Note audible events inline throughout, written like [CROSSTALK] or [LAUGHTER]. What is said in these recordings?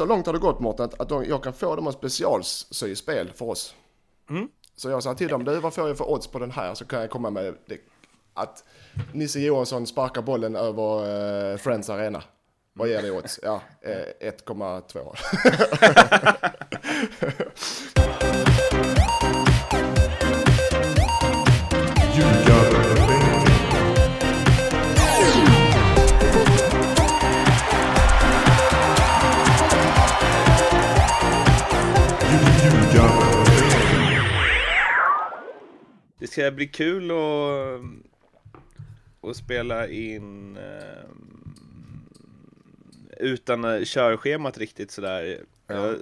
så långt har det gått Mårten att, att de, jag kan få dem att specialsy spel för oss. Mm. Så jag sa till dem, du vad får jag för odds på den här? Så kan jag komma med det, att Nisse Johansson sparkar bollen över eh, Friends Arena. Vad ger det odds? Ja, eh, 1,2. [LAUGHS] [LAUGHS] Det ska bli kul att, att spela in eh, utan eh, körschemat riktigt sådär. Jag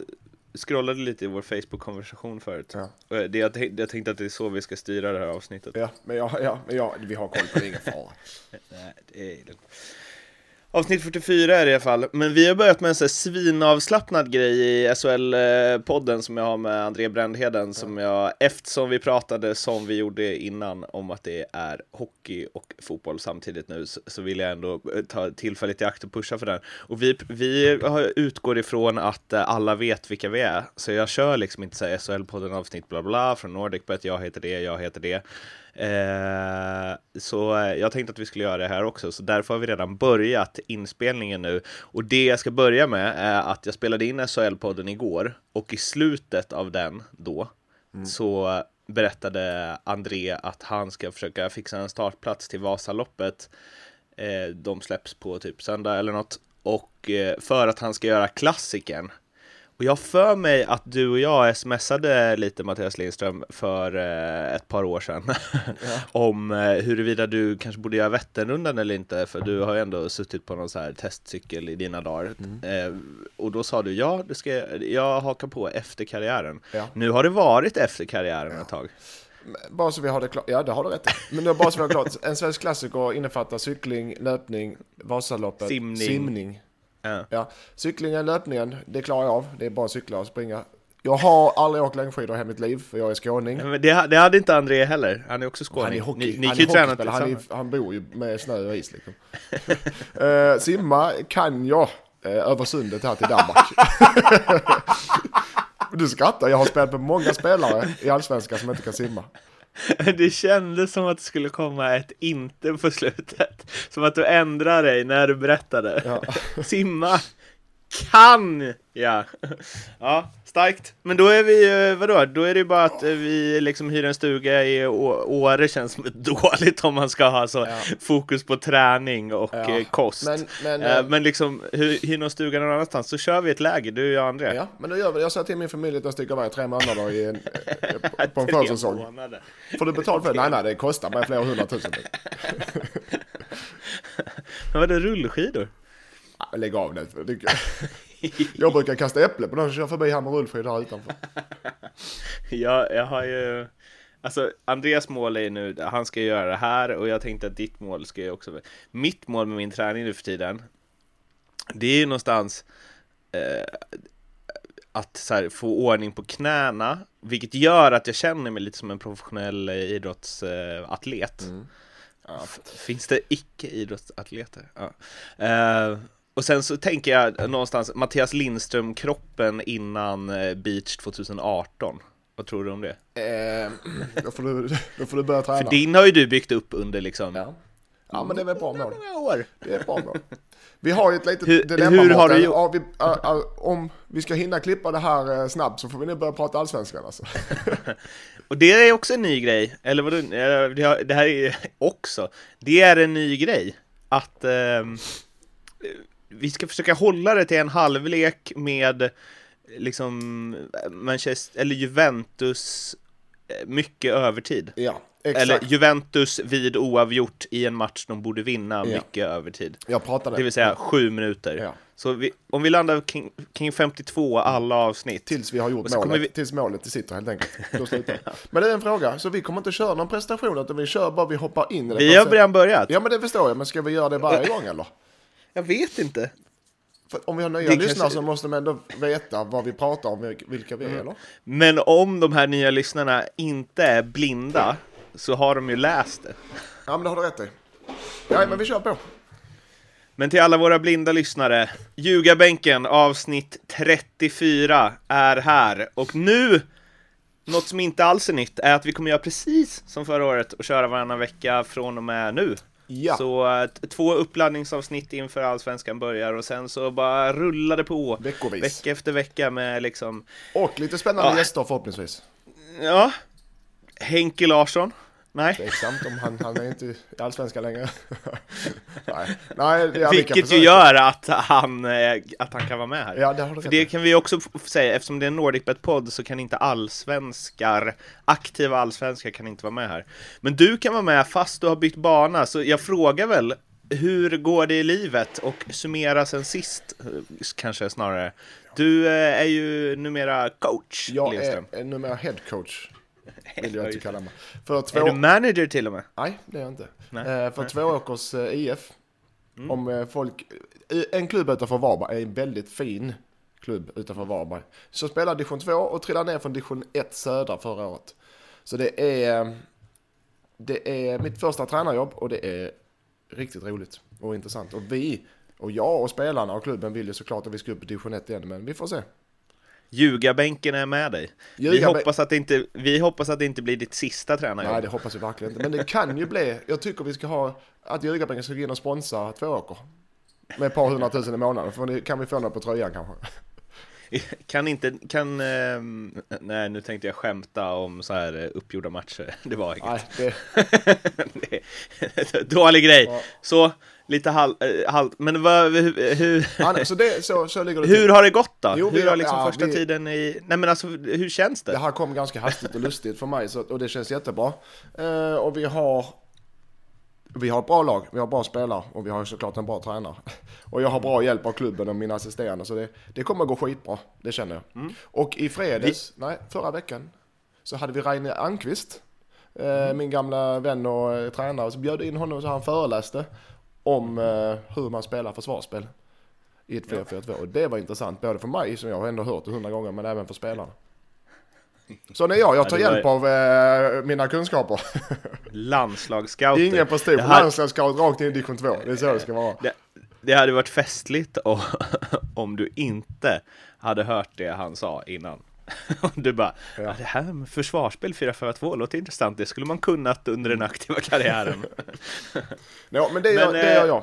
scrollade lite i vår Facebook-konversation förut. Ja. Och Det, jag, tänk, jag tänkte att det är så vi ska styra det här avsnittet. ja, men ja, ja, ja, vi har koll på det, ingen fara. [LAUGHS] Nej, det är lugnt. Avsnitt 44 är det i alla fall, men vi har börjat med en sån här svinavslappnad grej i SHL-podden som jag har med André Brändheden som jag, eftersom vi pratade som vi gjorde innan om att det är hockey och fotboll samtidigt nu så, vill jag ändå eh, ta tillfället i akt och pusha för den. Och vi, vi har, utgår ifrån att eh, alla vet vilka vi är, så jag kör liksom inte så här SHL-podden avsnitt bla bla från NordicBet, jag heter det, jag heter det. Eh, så eh, jag tänkte att vi skulle göra det här också, så därför har vi redan börjat inspelningen nu. Och det jag ska börja med är att jag spelade in SHL-podden igår och i slutet av den då så berättade André att han ska försöka fixa en startplats till Vasaloppet. Eh, de släpps på typ söndag eller något. Och för att han ska göra klassiken. Och jag för mig att du och jag smsade lite Mattias Lindström för eh, ett par år sedan [LAUGHS] om eh, huruvida du kanske borde göra Vätternrundan eller inte, för du har ju ändå suttit på någon så här testcykel i dina dagar. Eh, och då sa du ja, det ska jag, jag hakar på efter karriären. Ja. Nu har det varit efter karriären ett tag. Bara så vi har det klart, ja det har du rätt. Men det bara så vi har klart, en svensk klassiker innefattar cykling, löpning, Vasaloppet, Simning. simning. Ja. Ja, cyklingen, löpningen, det klarar jag av. Det är bara att cykla och springa. Jag har aldrig åkt längdskidor i hela mitt liv, för jag är skåning. Men det, det hade inte André heller, han är också skåning. Han är hockey, ni, ni han är han, är, han bor ju med snö och is liksom. [LAUGHS] Eh, simma kan jag eh, över sundet här till Danmark. [LAUGHS] du skrattar, jag har spelat med många spelare i Allsvenskan som inte kan simma. [LAUGHS] Det kändes som att det skulle komma ett inte på slutet. Som att du ändrar dig när du berättade. Ja. [LAUGHS] Simma kan ja. Ja, starkt. Men då är vi, eh, vadå, då är det ju bara att eh, vi liksom hyr en stuga i Åre känns [LAUGHS] dåligt om man ska ha så Ja. fokus på träning och Ja. eh, kost. Men- men, men liksom, hy- hyr någon stuga någon annanstans så kör vi ett läger, du och jag och André. Ja, men då gör vi det. Jag sa till min familj att jag sticker iväg tre månader i en, [LAUGHS] på- en försäsong. Får du betalt för det? Nej, nej, det kostar mig flera hundratusen. [LAUGHS] Men vadå, rullskidor? Ja, Lägg av det. Det- Jag brukar kasta äpple på någon som kör förbi här med rullskidor här utanför. [LAUGHS] Jag, jag har ju... Alltså, Andreas mål är nu, han ska göra det här och jag tänkte att ditt mål ska ju också... Mitt mål med min träning nu för tiden, det är ju någonstans eh, att här, få ordning på knäna, vilket gör att jag känner mig lite som en professionell idrottsatlet. Ja, f- finns det icke-idrottsatleter? Ja. Eh, och sen så tänker jag någonstans Mattias Lindström-kroppen innan eh, Beach 2018. Vad tror du om det? Eh, då, får du, då får du börja träna. För din har ju du byggt upp under liksom Ja. ja, men det är väl bra mål. år. Det är ett bra mål. Vi har ju ett litet Hur- dilemma hur har du gjort? Ja, vi, ä, ä, Om vi ska hinna klippa det här eh, snabbt så får vi nu börja prata allsvenskan alltså. [LAUGHS] Och det är också en ny grej, eller vadå, det här är [LAUGHS] också, det är en ny grej att ehm, vi ska försöka hålla det till en halvlek med liksom Manchester, eller Juventus eh, mycket övertid. Ja, exakt. Eller Juventus vid oavgjort i en match de borde vinna Ja. mycket övertid. Jag pratade. Det vill säga sju minuter. Ja. Så vi, om vi landar kring, kring 52 alla avsnitt. Tills vi har gjort målet. vi- Tills målet sitter helt enkelt. [LAUGHS] Då slutar. Men det är en fråga. Så vi kommer inte köra någon prestation utan vi kör bara vi hoppar in i det. Vi har redan börjat. Ja men det förstår jag. Men ska vi göra det varje [LAUGHS] gång eller? Jag vet inte. För om vi har nya Det lyssnare kanske- så måste de ändå veta vad vi pratar om, vilka vi är Mm. eller? Men om de här nya lyssnarna inte är blinda så har de ju läst det. Ja men det har du rätt i. Ja men vi kör på. Men till alla våra blinda lyssnare, Ljugarbänken avsnitt 34 är här. Och nu, något som inte alls är nytt, är att vi kommer göra precis som förra året och köra varannan vecka från och med nu. Ja. Så eh, två uppladdningsavsnitt inför Allsvenskan börjar och sen så bara rullar det på. Veckovis. Vecka efter vecka med liksom, Och lite spännande Ja. gäster förhoppningsvis. ja, Henke Larsson. Nej. Tveksamt om han, han är inte i Allsvenskan längre. [LAUGHS] Nej, Nej kan Vilket ju gör att han, eh, att han kan vara med här. Ja, det har du För det kan vi också säga, eftersom det är en NordicBet-podd så kan inte allsvenskar, aktiva allsvenskar kan inte vara med här. Men du kan vara med fast du har bytt bana, så jag frågar väl, hur går det i livet? Och summera sen sist, eh, kanske snarare. Du eh, är ju numera coach, Jag Lindström. är numera head coach. Vill jag inte kalla mig. För Är två... du manager till och med? Nej, det är jag inte. Nej. Eh, för Tvååkers eh, IF. Mm. Om eh, folk... En klubb utanför Varberg är en väldigt fin klubb utanför Varberg. Så spelade division 2 och trillade ner från division 1 södra förra året. Så det är... Det är mitt första tränarjobb och det är riktigt roligt och intressant. Och vi, och jag och spelarna och klubben vill ju såklart att vi ska upp i division 1 igen, men vi får se. Ljugarbänken är med dig. Vi Ljugarbän- hoppas, att det inte, vi hoppas att det inte blir ditt sista tränarjobb. Nej, det hoppas vi verkligen inte. Men det kan ju bli. Jag tycker vi ska ha att Ljugarbänken ska gå in och sponsra Tvååker. Med ett par hundratusen i månaden. För kan vi få något på tröjan kanske. [LAUGHS] Kan inte, kan, ehm, nej nu tänkte jag skämta om så här eh, uppgjorda matcher, [LAUGHS] det var inget. Nej, det, [LAUGHS] Det Dålig grej. Ja. Så, lite halv, eh, halv men vad, hur, hur, ja, nej, så, det, så, så ligger det hur har det gått då? Jo, vi hur har har- liksom ja, första vi- tiden i, nej men alltså hur känns det? Det här kom ganska hastigt och lustigt för mig så, och det känns jättebra. Eh, och vi har, vi har ett bra lag, vi har bra spelare och vi har såklart en bra tränare. Och jag har bra hjälp av klubben och mina assisterande så det, det kommer gå skitbra, det känner jag. Mm. Och i fredags, nej förra veckan, så hade vi Reine Almqvist, eh, Mm. min gamla vän och eh, tränare, så bjöd in honom så han föreläste om eh, hur man spelar försvarsspel i ett 4-4-2. Och det var intressant, både för mig som jag har ändå hört det hundra gånger, men även för spelarna. [LAUGHS] Så när jag, jag tar Ja, det var- hjälp av eh, mina kunskaper. [LAUGHS] Landslagsscouter. Ingen prestige, Det här- landslagsscout rakt in i division 2. Det är så det ska vara. Det, det hade varit festligt om, [LAUGHS] om du inte hade hört det han sa innan. [LAUGHS] Du bara, Ja. ja. det här med försvarsspel 4-4-2 låter intressant, det skulle man kunnat under den aktiva karriären. [LAUGHS] Ja, men det gör, Men, det gör eh, jag.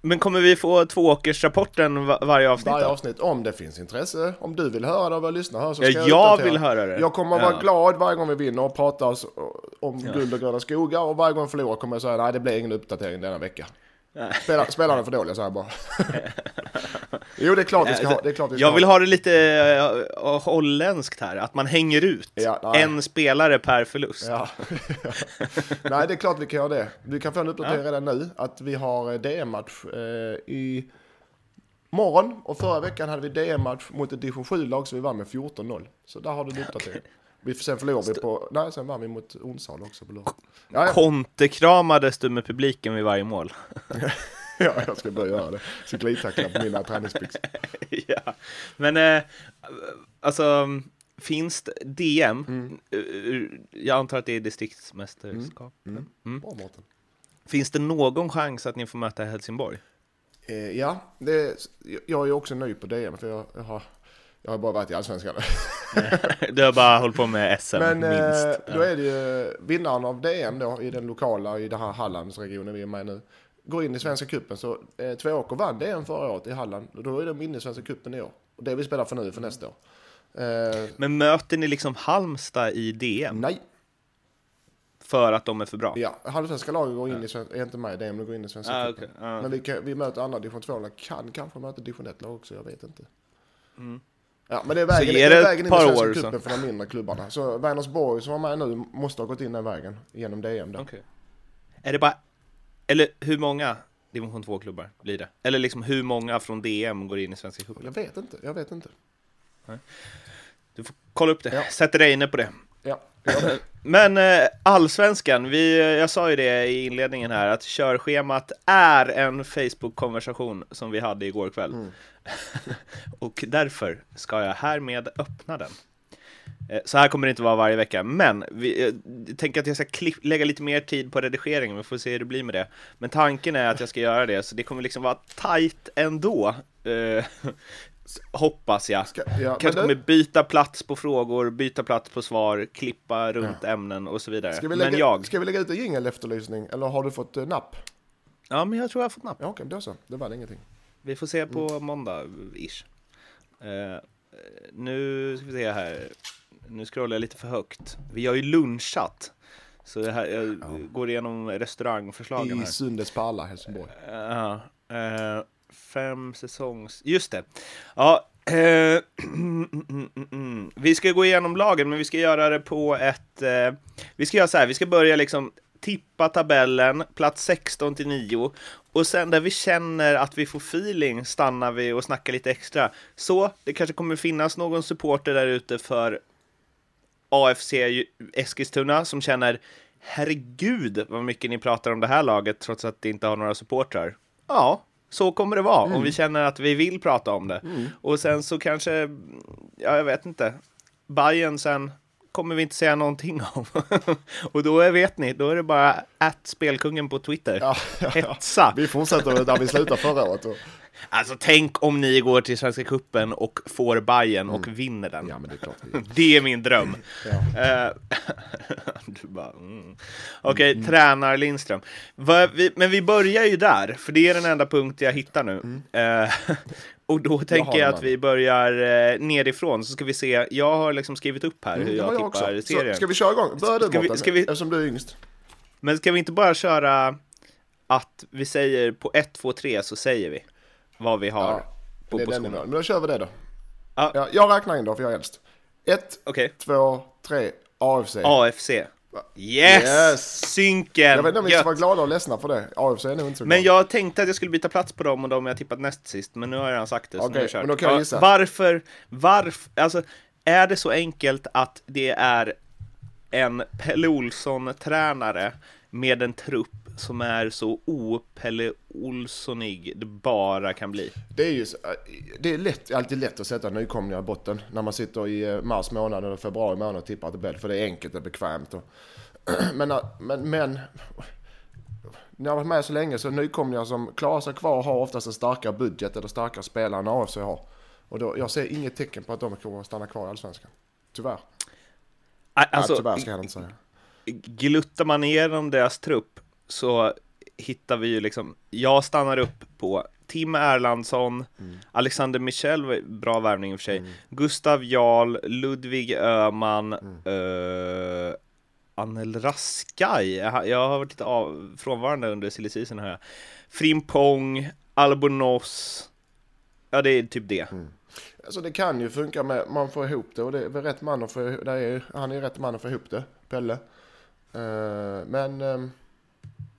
Men kommer vi få tvååkersrapporten va- varje avsnitt? Varje då? avsnitt, om det finns intresse. Om du vill höra det och våra lyssnare hör så Ja, ska jag jag uppdatera. vill höra det. Jag kommer att vara Ja. glad varje gång vi vinner och pratar om guld och gröna skogar. Och varje gång vi förlorar kommer jag säga nej det blir ingen uppdatering denna vecka. Spelar, spelarna är för dåliga, så här bara. [LAUGHS] jo, det är klart vi ska ha. Det är klart vi ska Jag vill ha. det lite uh, holländskt här, att man hänger ut Ja, en spelare per förlust. Ja. [LAUGHS] Nej, det är klart vi kan göra det. Vi kan få en uppdatering redan nu att vi har eh, DM-match eh, i morgon. Och förra veckan hade vi DM-match mot ett division 7-lag så vi vann med 14-0. Så där har du en [LAUGHS] uppdatering. Vi, sen förlorade vi på... Nej, sen vann vi mot Onsala också på lördag. Ja, ja. Kontekramades du med publiken vid varje mål? [LAUGHS] ja, jag ska börja göra det. Cyklidtackla på mina träningsbyxor. [LAUGHS] ja. Men eh, alltså, finns det DM? Mm. eh, Jag antar att det är distriktsmästerskap. Mm. Bra Mårten. Finns det någon chans att ni får möta Helsingborg? Eh, ja, det, jag är också ny på DM för jag, jag, har, jag har bara varit i Allsvenskan. [LAUGHS] [LAUGHS] du har bara hållit på med SM Men eh, minst. då är det ju vinnaren av DM då i den lokala, i den här Hallandsregionen vi är med i nu. Går in i Svenska cupen så eh, Tvååker vann DM förra året i Halland. Och då är de inne i Svenska cupen i år. Och det vi spelar för nu för nästa år. Eh, Men möter ni liksom Halmstad i DM nej, för att de är för bra? ja, halvsvenska laget går in i Svenska, är inte med i DM, de går in i Svenska Ah, okej. Ah, Men vi, kan, vi möter andra division 2-lag, kan kanske möta division 1-lag också, jag vet inte. Ja, men det är vägen, det är vägen ett in i Svenska cupen för de mindre klubbarna. Så Vänersborg som var med nu måste ha gått in den vägen genom DM då. Okej. Är det bara, eller hur många division 2-klubbar blir det? Eller liksom hur många från DM går in i Svenska cupen? Jag vet inte, jag vet inte. Du får kolla upp det, Ja. sätter dig inne på det. Ja. [LAUGHS] Men eh, allsvenskan, vi, jag sa ju det i inledningen här, att körschemat är en Facebook-konversation som vi hade igår kväll. Mm. [LAUGHS] Och därför ska jag härmed öppna den. Eh, Så här kommer det inte vara varje vecka, men vi, eh, jag tänker att jag ska klipp, lägga lite mer tid på redigeringen, vi får se hur det blir med det. Men tanken är att jag ska göra det, så det kommer liksom vara tight ändå. Eh, [LAUGHS] hoppas jag. Ska, ja, Kanske kommer byta plats på frågor, byta plats på svar, klippa runt ämnen och så vidare. ska, vi lägga, Men jag, ska vi lägga ut en jingel-efterlysning eller har du fått eh, napp? ja men jag tror jag har fått napp. Ja, okej, då så. Det var ingenting. Vi får se på Mm. måndag, ish. Eh, nu ska vi se här. Nu scrollar jag lite för högt. Vi har ju lunchat. Så det här, jag går igenom restaurangförslagen I här. Sundets pärla, Helsingborg. Ja, eh, fem säsongs... Just det. Ja, [CLEARS THROAT] vi ska gå igenom lagen, men vi ska göra det på ett... Vi ska göra så här, vi ska börja liksom tippa tabellen, plats 16 till 9. Och sen där vi känner att vi får feeling stannar vi och snackar lite extra. Så det kanske kommer finnas någon supporter där ute för AFC Eskilstuna som känner herregud vad mycket ni pratar om det här laget trots att det inte har några supportrar. Ja, så kommer det vara om vi känner att vi vill prata om det. Och sen så kanske, ja jag vet inte, Bayern sen kommer vi inte säga någonting om. [LAUGHS] och då är, vet ni, då är det bara att spelkungen på Twitter. Ja, ja, ja. Hetsa! Vi fortsätter där vi slutade förra året. Och, Alltså tänk om ni går till Svenska Cupen och får Bayern och vinner den. ja, men det är klart. [LAUGHS] Det är min dröm. Ja. Eh, [LAUGHS] du bara, mm. Okej, tränar Lindström. Va, vi, men vi börjar ju där, för det är den enda punkt jag hittar nu. Eh, och då tänker jag, att vi börjar eh, nerifrån, så ska vi se. Jag har liksom skrivit upp här hur Det jag har tippar jag också. serien. Så, ska vi köra igång? Börja du Ska vi- Mårten, vi- eftersom du är yngst. Men ska vi inte bara köra att vi säger på 1, 2, 3 så säger vi vad vi har Ja, på positionen. Men då kör vi det då. Ja. Ja, jag räknar in då, för jag är äldst. Ett, Okej, två, tre, AFC. AFC. Yes! Yes! Synken! Jag vet inte om vi ska vara glada och ledsna för det. AFC är nog inte så Men glada. jag tänkte att jag skulle byta plats på dem och de jag tippat näst sist, men nu har jag redan sagt det. Okej, kört. men då kan jag Ja, gissa. Varför, varför, alltså, är det så enkelt att det är en Pelle Olsson-tränare med en trupp som är så o-Pelle Olssonig det bara kan bli? Det är ju så- det är lätt, alltid lätt att sätta nykomlingar i botten när man sitter i eh, mars månad eller februari månad och tippar tabell. För det är enkelt och bekvämt. Och, [CLEARS THROAT] men, eh, men, men ni har varit med så länge så nykomlingar som klarar sig kvar har oftast en starkare budget eller starkare spelare än AFC har. Och då, jag ser inget tecken på att de kommer att stanna kvar i Allsvenskan. Tyvärr. Alltså, ja, tyvärr ska jag inte säga. gluttar man igenom deras trupp så hittar vi ju liksom, jag stannar upp på Tim Erlandsson, Alexander Michel, bra värvning i och för sig, Gustav Jarl, Ludvig Öhman, uh, Anel Raskaj, jag har, varit lite av, frånvarande under silly season här, Frimpong, Albonos, ja det är typ det. Alltså det kan ju funka med, man får ihop det och det är väl rätt man att få, det är, han är rätt man att få ihop det, Pelle. Eh, men ehm,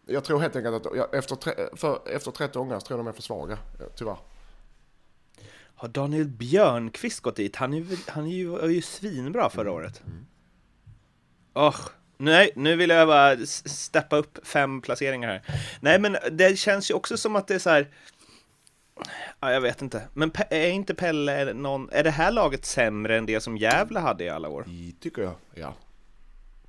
jag tror helt enkelt att jag, efter, tre, för, efter 30 omgångar tror jag de är för svaga, eh, tyvärr. Har Daniel Björnqvist gått dit? Han är, han är ju, var ju svinbra förra året. Åh, nej, nu vill jag bara steppa upp fem placeringar här. Nej, men det känns ju också som att det är så här. Ja, jag vet inte. Men är inte Pelle någon... Är det här laget sämre än det som Gävle hade i alla år? I, tycker jag, ja.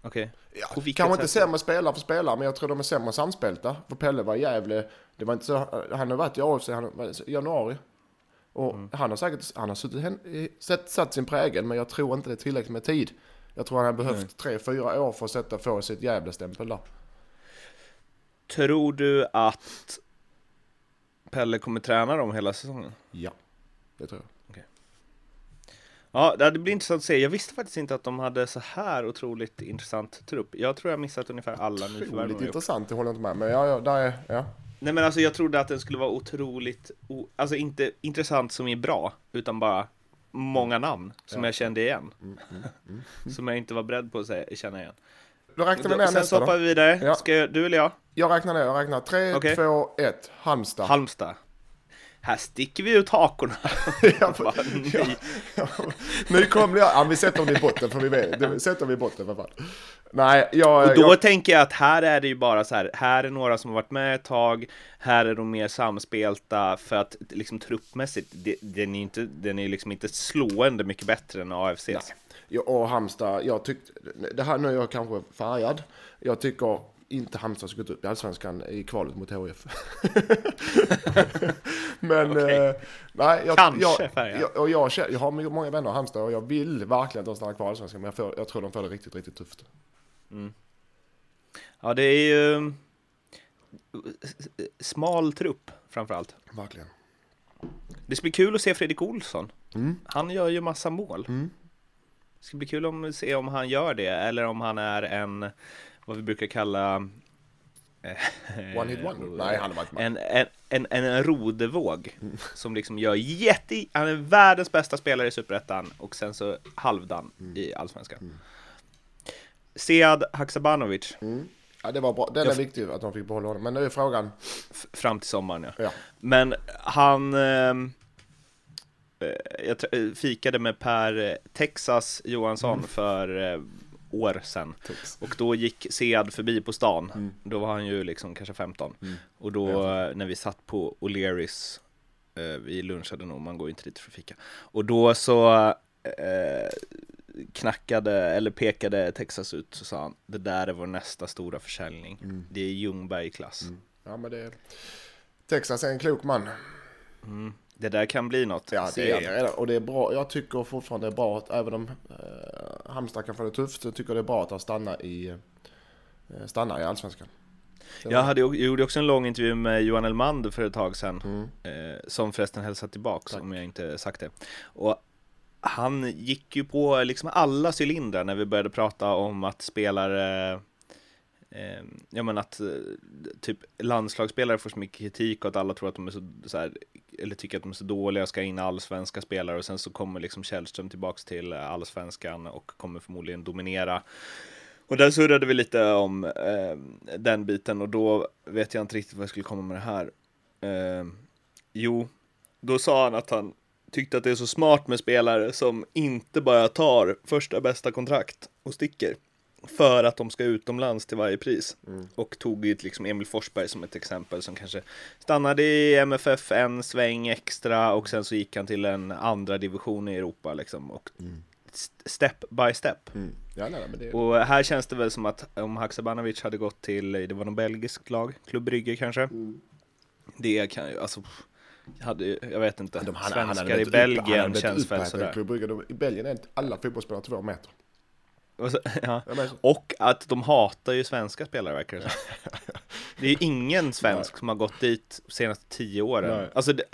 Okej. ja På vilket kanske inte sämre spelare för spelare, men jag tror de är sämre samspelta. För Pelle var i Gävle, det var inte så, han har varit i AFC han, i januari. Och Mm. han har säkert han har suttit, sett, satt sin prägel, men jag tror inte det är tillräckligt med tid. Jag tror han har behövt tre, fyra år för att sätta, få sitt Gävle-stämpel där. Tror du att Pelle kommer träna dem hela säsongen? Ja, det tror jag. Ja, det blir intressant att se. Jag visste faktiskt inte att de hade så här otroligt intressant trupp. Jag tror jag missat ungefär alla nyförvärv Otroligt intressant, det håller jag inte med Men ja, ja, där är, ja. Nej men alltså jag trodde att den skulle vara otroligt, alltså inte intressant som är bra, utan bara många namn som Ja. jag kände igen. som jag inte var beredd på att säga, känna igen. Då räknar vi ner Sen så nästa hoppar vi vidare. Ja. Ska jag, du eller jag? Jag räknar ner, jag räknar 3, Okej. 2, 1, Halmstad. Halmstad. Här sticker vi ut hakorna. [LAUGHS] Ja, Bara, nej. Nykomlingar, ja vi sätter dem i botten för vi vet, sätter vi i botten för fan. Nej, jag... Och då jag tänker jag att här är det ju bara så här, här är några som har varit med ett tag, här är de mer samspelta för att liksom truppmässigt, det, den är ju inte, den är liksom inte slående mycket bättre än AFCs. Ja, och Halmstad, jag tyckte, det här nu är jag kanske färgad. Jag tycker inte Halmstad ska gått upp i Allsvenskan i kvalet mot HIF. [LAUGHS] Men, Okej. eh, nej, jag, Kanske jag, färgad. jag, och jag, känner- jag har många vänner i Halmstad och jag vill verkligen att de stannar kvar i Allsvenskan. Men jag, får, jag tror de får det riktigt, riktigt tufft. Ja, det är ju smal trupp framförallt. Verkligen. Det ska bli kul att se Fredrik Olsson. Mm. Han gör ju massa mål. Mm. Det ska bli kul att se om han gör det eller om han är en, vad vi brukar kalla eh, One hit wonder? Nej, han varit med. en, en, en, en rodevåg som liksom gör jätte, han är världens bästa spelare i Superettan och sen så halvdan i Allsvenskan. Sead Haksabanovic Mm. Ja, det var bra. Den är viktig att de fick behålla honom. Men nu är frågan. f- fram till sommaren ja. Ja. Men han ehm, eh, Jag eh, fikade med Per eh, Texas Johansson för eh, år sedan Tex. och då gick Sead förbi på stan. Då var han ju liksom kanske 15 och då när vi satt på O'Learys eh, vi lunchade nog, man går ju inte dit för att fika. Och då så eh, knackade eller pekade Texas ut så sa han det där är vår nästa stora försäljning. Det är Ljungberg-klass. Ja, men det är... Texas är en klok man. Det där kan bli något. Ja, det är det. Och det är bra. Jag tycker fortfarande det är bra att även om eh, Halmstad kan få det tufft så tycker jag det är bra att han stannar i, eh, stannar i Allsvenskan. Jag hade, jag gjorde också en lång intervju med Johan Elmander för ett tag sedan, Mm. eh, som förresten hälsat tillbaks Tack. om jag inte sagt det. Och han gick ju på liksom alla cylindrar när vi började prata om att spelare eh, Ja men att eh, typ landslagsspelare får så mycket kritik och att alla tror att de är så, så här, eller tycker att de är så dåliga och ska in allsvenska spelare och sen så kommer liksom Källström tillbaks till allsvenskan och kommer förmodligen dominera. Och där surrade vi lite om eh, den biten och då vet jag inte riktigt vad jag skulle komma med det här. Eh, jo, då sa han att han tyckte att det är så smart med spelare som inte bara tar första bästa kontrakt och sticker för att de ska utomlands till varje pris. Och tog ju liksom Emil Forsberg som ett exempel som kanske stannade i MFF en sväng extra och sen så gick han till en andra division i Europa liksom och st- step by step. Mm. Ja, nej, det, Och här känns det väl som att om Haksabanovic hade gått till, det var någon belgisk lag, Klubb Brygge kanske. Det kan ju, alltså, hade, jag vet inte. de- han- Svenskar i upp- han hade Belgien blivit känns väl i sådär. I Belgien är alla fotbollsspelare två meter. Och, så, [LAUGHS] ja. Och att de hatar ju svenska spelare verkar det. [LAUGHS] Det är ju ingen svensk som har gått dit de senaste tio åren. Nej. Alltså, det,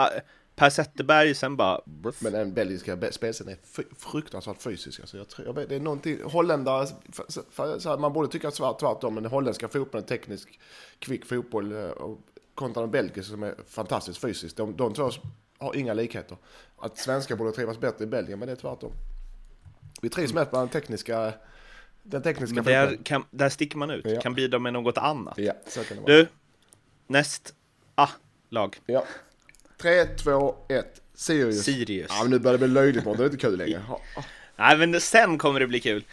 Per Zetterberg sen bara... Bruff. Men den belgiska be- spelsen är fruktansvärt fysisk. Alltså jag tror, jag vet, det är någonting, holländare, för, för, så här, man borde tycka svart tvärtom, men den holländska fotbollen är teknisk, kvick fotboll eh, och kontra den belgiska som är fantastiskt fysisk. De, de två har inga likheter. Att svenskar borde trivas bättre i Belgien, men det är tvärtom. Vi trivs mest den tekniska, den tekniska Men där, kan, där sticker man ut, Ja. kan bidra med något annat. Ja, så kan det vara. Du, näst A-lag. Ja. 3, 2, 1, Sirius. Sirius. Ja, men nu börjar det bli löjligt, Mårten. det är inte kul längre. [LAUGHS] Nej, men sen kommer det bli kul.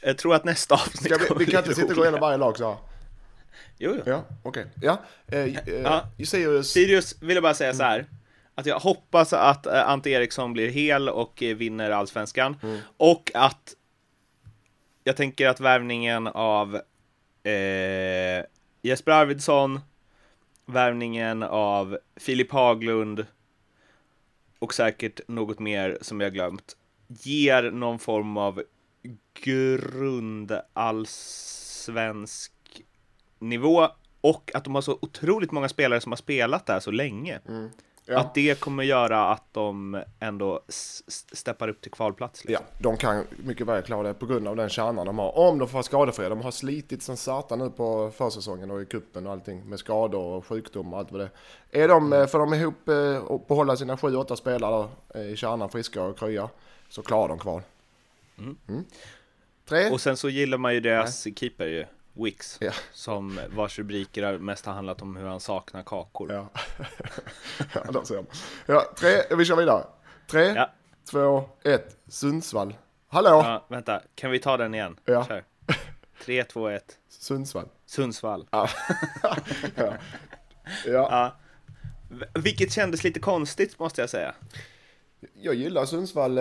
Jag tror att nästa avsnitt Ska vi, kommer vi kan inte sitta och gå igenom varje lag så här. Jo, jo. Ja, okej. Ja, eh, eh, Ja. Sirius. Sirius vill jag bara säga så här. Att jag hoppas att eh, Ante Eriksson blir hel och eh, vinner allsvenskan. Och att jag tänker att värvningen av eh, Jesper Arvidsson, värvningen av Filip Haglund och säkert något mer som jag glömt ger någon form av grundallsvensk nivå och att de har så otroligt många spelare som har spelat där så länge. Mm. Ja. Att det kommer göra att de ändå steppar upp till kvalplats. Ja, Liksom. de kan mycket väl klara det på grund av den kärnan de har. Om de får vara skadefria. De har slitit som satan nu på försäsongen och i kuppen och allting med skador och sjukdom och allt vad det är. De, eh, får de ihop eh, och behålla sina sju, åtta spelare eh, i kärnan friska och krya så klarar de kval. Mm. Tre. Och sen så gillar man ju deras keeper ju, Wix, Ja. som vars rubriker mest har handlat om hur han saknar kakor. Ja, [LAUGHS] ja där ser man. Ja, tre. Vi kör vidare. Tre, Ja. två, ett. Sundsvall. Hallå! Ja, vänta, kan vi ta den igen? Ja. Kör. 3, 2, 1. Sundsvall. Sundsvall. Ja. [LAUGHS] ja. ja. Vilket kändes lite konstigt måste jag säga. Jag gillar Sundsvall.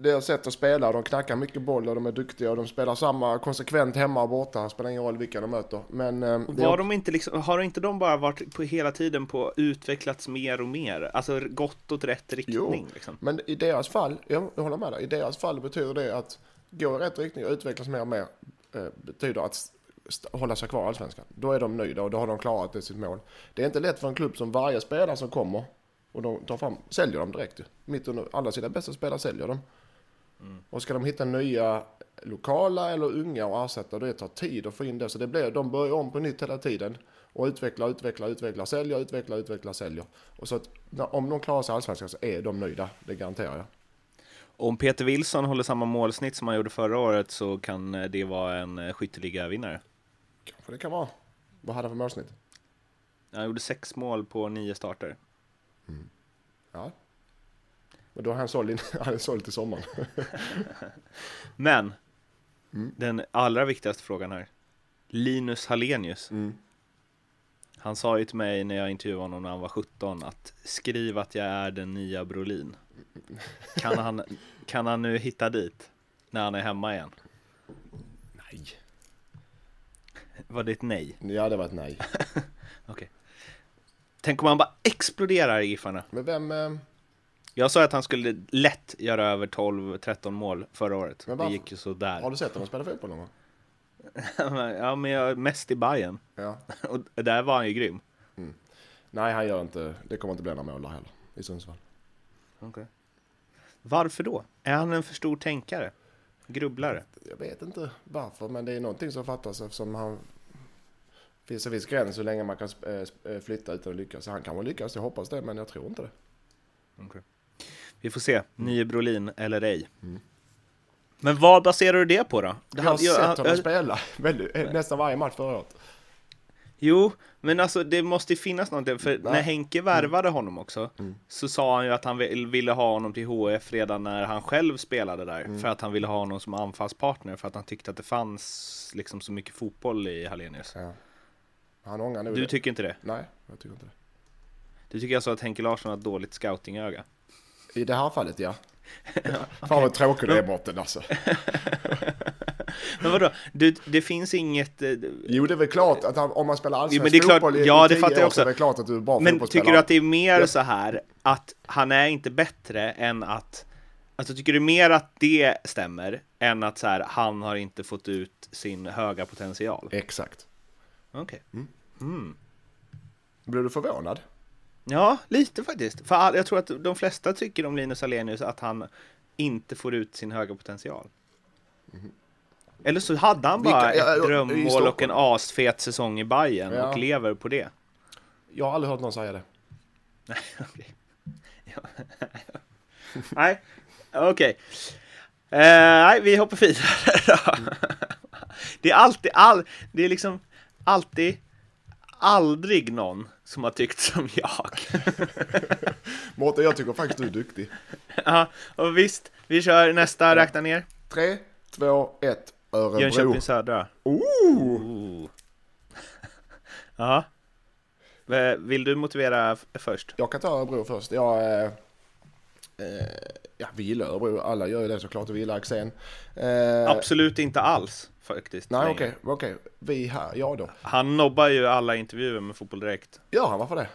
Eh, deras sätt att spela. De knackar mycket boll och de är duktiga och de spelar samma konsekvent hemma och borta. Det spelar ingen roll vilka de möter. Men eh, det är Var de inte liksom, har inte de bara varit på hela tiden på utvecklats mer och mer? Alltså gått åt rätt riktning? Liksom. Men i deras fall, jag håller med dig, i deras fall betyder det att gå i rätt riktning och utvecklas mer och mer eh, betyder att hålla sig kvar i Allsvenskan. Då är de nöjda och då har de klarat det sitt mål. Det är inte lätt för en klubb som varje spelare som kommer och de tar fram, säljer dem direkt ju. Mitt under alla sina bästa spelare säljer de. Och ska de hitta nya lokala eller unga och ersätta, det tar tid att få in det. Så det blir, de börjar om på nytt hela tiden. Och utveckla, utveckla, utveckla, sälja, utveckla, utveckla, sälja. Och så att om de klarar sig Allsvenskan så är de nöjda, det garanterar jag. Om Peter Wilson håller samma målsnitt som han gjorde förra året så kan eh, det vara en eh, skytteliga-vinnare. Kanske det kan vara. Vad hade han för målsnitt? Han gjorde sex mål på nio starter. Ja. Men då har han såld, [LAUGHS] han såld till sommaren. [LAUGHS] Men den allra viktigaste frågan här. Linus Hallenius. Han sa ju till mig när jag intervjuade honom när han var 17 att skriv att jag är den nya Brolin. Kan han, kan han nu hitta dit när han är hemma igen? Nej. Var det ett nej? Ja, det var ett nej. [LAUGHS] Okej. Tänk om han bara exploderar i Giffarna. Men vem... Jag sa att han skulle lätt göra över 12-13 mål förra året. Men Det varför- gick ju sådär. Har du sett honom spela fotboll någon gång? [LAUGHS] ja, men jag mest i Bayern Ja. [LAUGHS] Och där var han ju grym. Nej, han gör inte... Det kommer inte bli några mål heller. I Sundsvall. Varför då? Är han en för stor tänkare? Grubblare? Jag vet inte varför, men det är någonting som fattas eftersom han... Det finns en viss gräns hur länge man kan eh, eh, flytta utan att lyckas. Han kan väl lyckas, jag hoppas det, men jag tror inte det. Vi får se. Nye Brolin eller ej. Men vad baserar du det på då? Det Jag har jag- sett honom spela [LAUGHS] väldigt, eh, nästan varje match förra året. Jo, men alltså det måste finnas någonting. För när Nej. Henke värvade honom också så sa han ju att han vill- ville ha honom till HF redan när han själv spelade där. För att han ville ha honom som anfallspartner. För att han tyckte att det fanns liksom så mycket fotboll i Hallenius. Ja. Han ångrar nog Du det. tycker inte det? Nej, jag tycker inte det. Du tycker alltså att Henke Larsson har ett dåligt scoutingöga? I det här fallet, ja. [LAUGHS] Fan vad tråkig du är Mårten alltså. [LAUGHS] Men vadå? Du, det finns inget... eh, Jo, det är väl klart att han, om man spelar allsvensk klart- fotboll i, ja, det fattar jag också. så är det klart att du är bra Men tycker du att det är mer så här att han är inte bättre än att Alltså tycker du mer att det stämmer än att så här, han har inte fått ut sin höga potential? Exakt. Okej. Blir du förvånad? Ja, lite faktiskt. För all, jag tror att de flesta tycker om Linus Alenius att han inte får ut sin höga potential. Eller så hade han bara Vilka- ett drömmål och en asfet säsong i Bayern Ja. och lever på det. Jag har aldrig hört någon säga det. [LAUGHS] Okej. [LAUGHS] Nej, okej. Eh, nej, vi hoppar vidare då. [LAUGHS] Det är alltid, all, det är liksom alltid, aldrig någon som har tyckt som jag. [LAUGHS] Mårten, jag tycker faktiskt du är duktig. ja, och visst, vi kör nästa, räkna ner. Tre, två, ett. Örebro. Jönköping Södra. Oh! Ooh. [LAUGHS] Ja. Vill du motivera först? Jag kan ta Örebro först. Jag, eh, ja, vi gillar Örebro. Alla gör ju det såklart. och Vi gillar Axén. Eh, Absolut inte alls faktiskt. Nej, okej. okej. Vi här, ja då. Han nobbar ju alla intervjuer med Fotboll Direkt. Gör han? Varför det?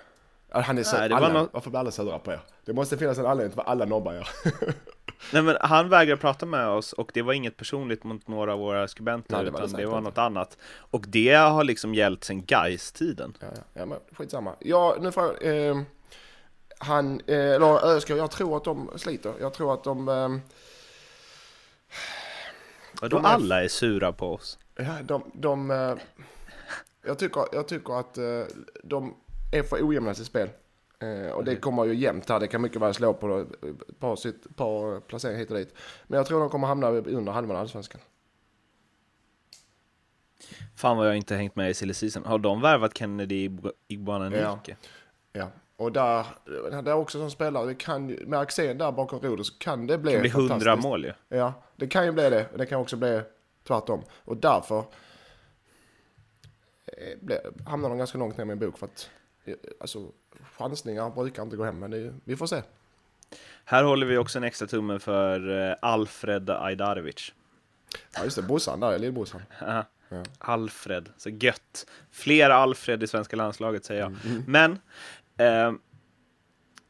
Ja, Han är så, Nej, alla, nå- Varför blir alla sura på er? Det måste finnas en anledning till vad alla nobbar er. [LAUGHS] Nej men han vägrade prata med oss och det var inget personligt mot några av våra skribenter Nej, det var utan det var inte. något annat. Och det har liksom gällt sedan Gais-tiden. Ja, ja, ja, men skitsamma. Ja, nu får jag... Eh, han, eh, eller Öskar, jag tror att de sliter. Jag tror att de... Eh, Vadå alla är sura på oss? ja, de, de eh, jag, tycker, jag tycker att eh, de är för ojämna i sitt spel. Eh, och det kommer ju jämnt här. Det kan mycket väl slå på ett par, sitt, par placeringar hit och dit. Men jag tror de kommer hamna under halvan allsvenskan. Fan vad jag inte hängt med i silly season. Har de värvat Kennedy Igbananike? Ja. Och där, det är också som spelare, det kan ju, med Axén där bakom rodret så kan det bli Det blir hundra fantastiskt. mål ju. Ja, det kan ju bli det. Det kan också bli tvärtom. Och därför eh, ble, hamnar de ganska långt ner i min bok. För att eh, alltså, chansningar brukar inte gå hem. Men ju- vi får se. Här håller vi också en extra tumme för eh, Alfred Ajdarevic. Ja, just det. Brorsan där, lillbrorsan. [LAUGHS] Ja. Alfred, så gött. Fler Alfred i svenska landslaget säger jag. Men, eh,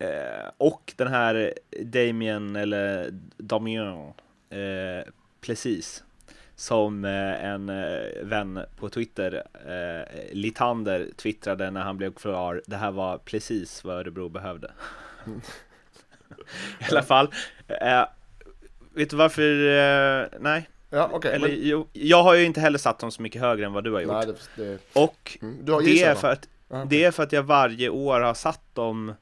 eh, och den här Damien, eller Damien, eh, precis, som eh, en eh, vän på Twitter, eh, Litander, twittrade när han blev klar, det här var precis vad Örebro behövde. [LAUGHS] I alla fall, vet du varför, nej, Ja, okej. eller men- jo, jag har ju inte heller satt dem så mycket högre än vad du har gjort. Nej, det, det, Och mm, det är, för att, Okej. det är för att jag varje år har satt dem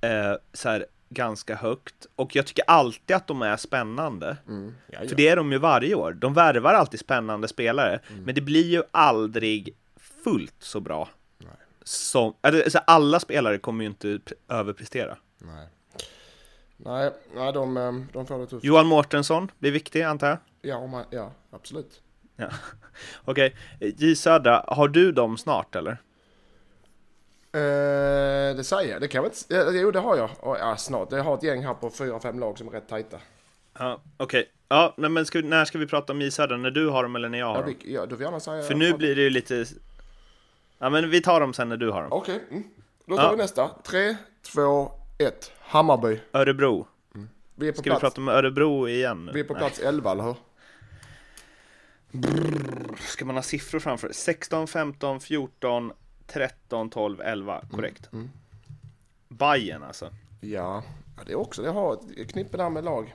eh, så här ganska högt. Och jag tycker alltid att de är spännande. Mm. Ja, ja. För det är de ju varje år. De värvar alltid spännande spelare. Mm. Men det blir ju aldrig fullt så bra. Nej. Som, alltså, alla spelare kommer ju inte pre- överprestera. Nej. Nej, nej de, eh, de får det tufft. Johan Mårtensson blir viktig antar jag. Ja, man, ja, absolut. Ja. [LAUGHS] Okej, J Södra, har du dem snart eller? Eh, det säger jag, det kan jag inte... Ja, jo, det har jag. Och, ja, snart. Jag har ett gäng här på fyra, fem lag som är rätt tajta. Ja, okej. Ja, nej, men ska, vi- när ska vi prata om Södra? När du har dem eller när jag har Ja, dem? vi, ja, får gärna säga... För nu blir det ju lite... Ja, men vi tar dem sen när du har dem. Okej, mm. då tar Ja. vi nästa. Tre, två, ett. Hammarby. Örebro. Vi är på Ska vi plats, prata om Örebro igen nu? vi är på plats 11, eller hur? Ska man ha siffror framför? 16, 15, 14, 13, 12, 11. Korrekt. mm. Bayern alltså. Ja, ja det är också, det har ett knippe där med lag.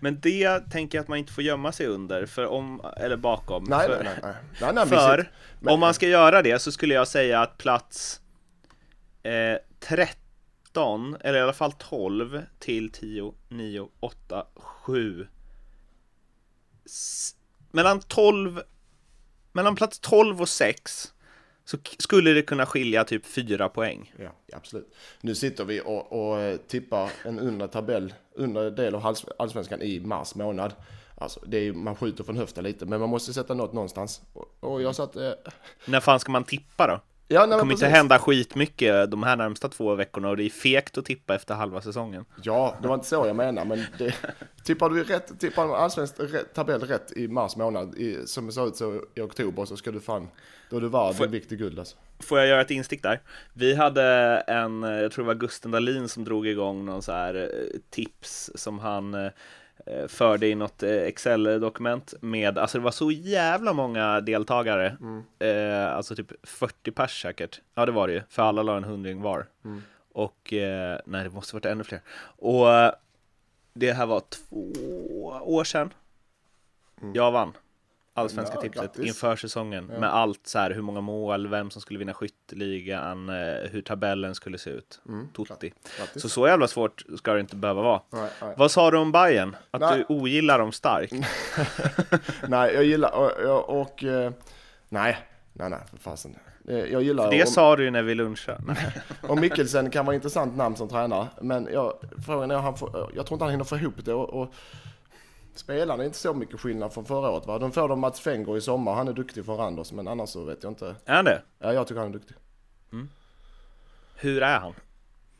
Men det tänker jag att man inte får gömma sig under, för om, eller bakom. Nej, för, nej, nej. nej. nej, För men- om man ska göra det så skulle jag säga att plats eh, 13, eller i alla fall 12 till 10, 9, 8, 7. S- mellan 12, mellan plats 12 och 6 så skulle det kunna skilja typ 4 poäng. Ja, absolut. Nu sitter vi och, och eh, tippar en undre tabell, undre del av allsvenskan i mars månad. Alltså, det är, man skjuter från höften lite, men man måste sätta något någonstans. Och, och jag satt... Eh, När fan ska man tippa då? Ja, nej, Det kommer inte hända skitmycket de här närmsta två veckorna och det är fegt att tippa efter halva säsongen. Ja, det var inte så jag menar, men det, tippar du rätt, tippar du allsvensk tabell rätt i mars månad, i, som det ser ut så i oktober, så ska du fan, då är du värd en viktig guld alltså. Får jag göra ett instick där? Vi hade en, jag tror det var Gusten Dahlin som drog igång någon så här eh, tips som han eh, förde i något eh, Excel-dokument med, alltså det var så jävla många deltagare, eh, alltså typ 40 pers säkert. Ja det var det ju, för alla la en hundring var. Och, eh, nej det måste varit ännu fler. Och eh, det här var två år sedan. Jag vann. Allsvenska Ja, tipset grattis. inför säsongen med allt så här hur många mål, vem som skulle vinna skytteligan, eh, hur tabellen skulle se ut. Tutti. Grattis. Så så jävla svårt ska det inte behöva vara. Nej, nej. Vad sa du om Bayern? Att Nej. du ogillar dem starkt? [LAUGHS] nej, jag gillar, och, och, och eh, nej, nej, nej, för fasen. Eh, Jag gillar... Det om- sa du ju när vi lunchade. [LAUGHS] Och Mikkelsen kan vara intressant namn som tränare, men jag, frågan är han får, jag tror inte han hinner få ihop det. Och, och spelarna är inte så mycket skillnad från förra året. Va? De får de Mats Fengo i sommar, han är duktig för Randers, men annars så vet jag inte. Är han det? Ja, jag tycker han är duktig. Hur är han?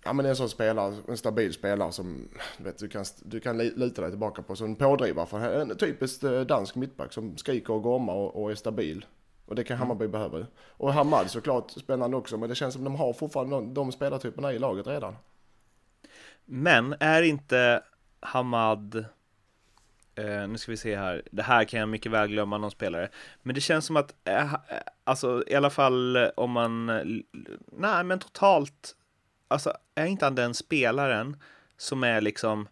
Ja, men det är en sån spelare, en stabil spelare som du vet, du, kan, du kan lita dig tillbaka på. Som en pådrivare, för en typiskt eh, dansk mittback som skriker och gormar och, och är stabil. Och det kan Hammarby behöva ju. Och Hamad såklart spännande också, men det känns som de har fortfarande de, de spelartyperna i laget redan. Men är inte Hamad Uh, nu ska vi se här, det här kan jag mycket väl glömma någon spelare Men det känns som att, uh, alltså i alla fall om man, nej men totalt Alltså är inte han den spelaren som är liksom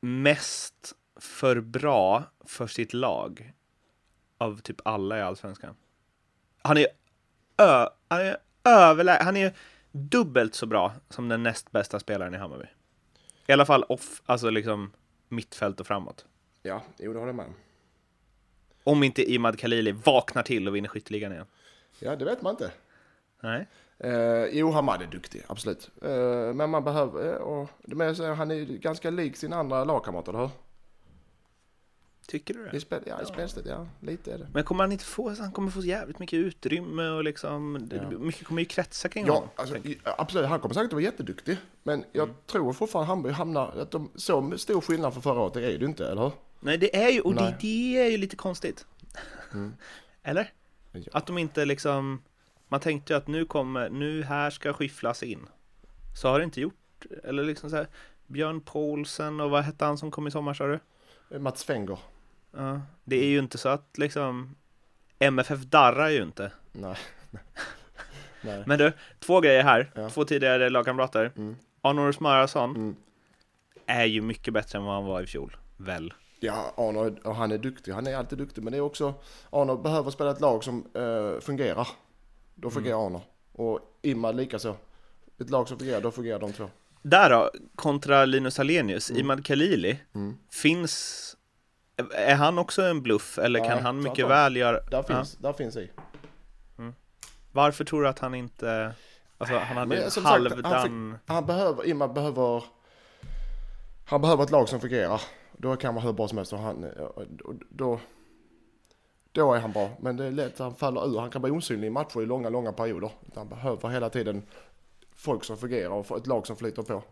mest för bra för sitt lag av typ alla i Allsvenskan? Han är, ö, han är överlägsen, han är dubbelt så bra som den näst bästa spelaren i Hammarby. I alla fall off, alltså liksom mittfält och framåt. Ja, jo det håller jag med om. Inte Imad Khalili vaknar till och vinner skytteligan igen. Ja, det vet man inte. Nej. Eh, jo, Hamad är duktig, absolut. Eh, men man behöver, eh, och, men säger, han är ju ganska lik sina andra lagkamrater, eller hur? Tycker du det? I, spel, ja, i spelstil, ja. Lite är det. Men kommer han inte få, han kommer få jävligt mycket utrymme och liksom, Ja. mycket kommer ju kretsa kring Ja, honom. alltså, absolut. Han kommer säkert att vara jätteduktig. Men jag Mm. tror fortfarande Hammarby hamnar... Att de, så stor skillnad för förra året, är det ju inte, eller hur? Nej, det är ju, och det, det är ju lite konstigt. [LAUGHS] Eller? Ja. Att de inte liksom, man tänkte ju att nu kommer, nu här ska skifflas in. Så har det inte gjort, eller liksom så här, Björn Paulsen och vad hette han som kom i sommar sa du? Mats Fenger. Ja, det är ju inte så att liksom MFF darrar ju inte. Nej. [LAUGHS] Nej. Men du, två grejer här. Ja. Två tidigare lagkamrater. Mm. Arnor Smarason Mm. är ju mycket bättre än vad han var i fjol. Väl? Ja, Arno, och han är duktig. Han är alltid duktig. Men det är också... Arno behöver spela ett lag som eh, fungerar. Då fungerar Mm. Arno. Och Imad likaså. Ett lag som fungerar, då fungerar de två. Där då, kontra Linus Hallenius, Imad Khalili, Mm. finns... Är han också en bluff eller kan Nej, han mycket väl göra... Där Ja. finns, där finns i. Varför tror du att han inte... Alltså han hade en sagt, han halvdan... Han behöver, Imad behöver... Han behöver ett lag som fungerar. Då kan man hur bra som helst och han, då, då är han bra. Men det är lätt att han faller ur. Han kan bli osynlig i matcher i långa, långa perioder. Han behöver hela tiden folk som fungerar och ett lag som flyter på.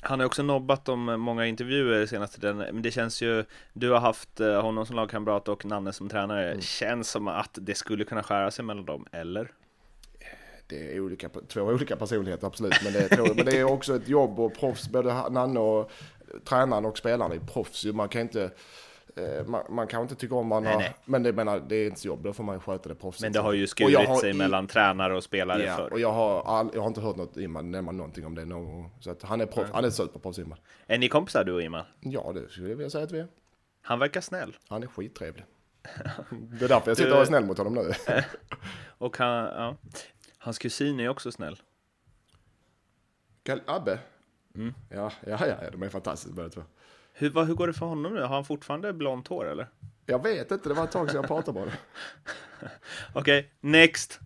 Han har också nobbat om många intervjuer senaste tiden, men det känns ju, du har haft eh, honom som lagkamrat och Nanne som tränare, Mm. känns som att det skulle kunna skära sig mellan dem, eller? Det är olika, två olika personligheter absolut. Men det, är, men det är också ett jobb och proffs. Både Nanne och tränaren och spelarna är proffs. Man kan inte... eh, Man, man kan inte tycka om man Nej, har, nej. men det, menar, det är inte jobb, då får man sköta det proffsigt. Men det har ju skurit har sig i- mellan tränare och spelare Ja, förr. och jag har, all, jag har inte hört något Imman nämna någonting om det någon gång. Så att han är proffs, han är superproffs Imman. Är ni kompisar du och Iman? Ja, det skulle jag vilja säga att vi är. Han verkar snäll. Han är skittrevlig. [LAUGHS] Det är därför jag sitter och är snäll mot honom nu. [LAUGHS] Och han, ja. Hans kusin är också snäll. Abbe? Mm. Ja, ja, ja, de är fantastiska båda två. Hur, vad, hur går det för honom nu? Har han fortfarande blont hår eller? Jag vet inte, det var ett tag sedan jag pratade med honom. [LAUGHS] Okej, next!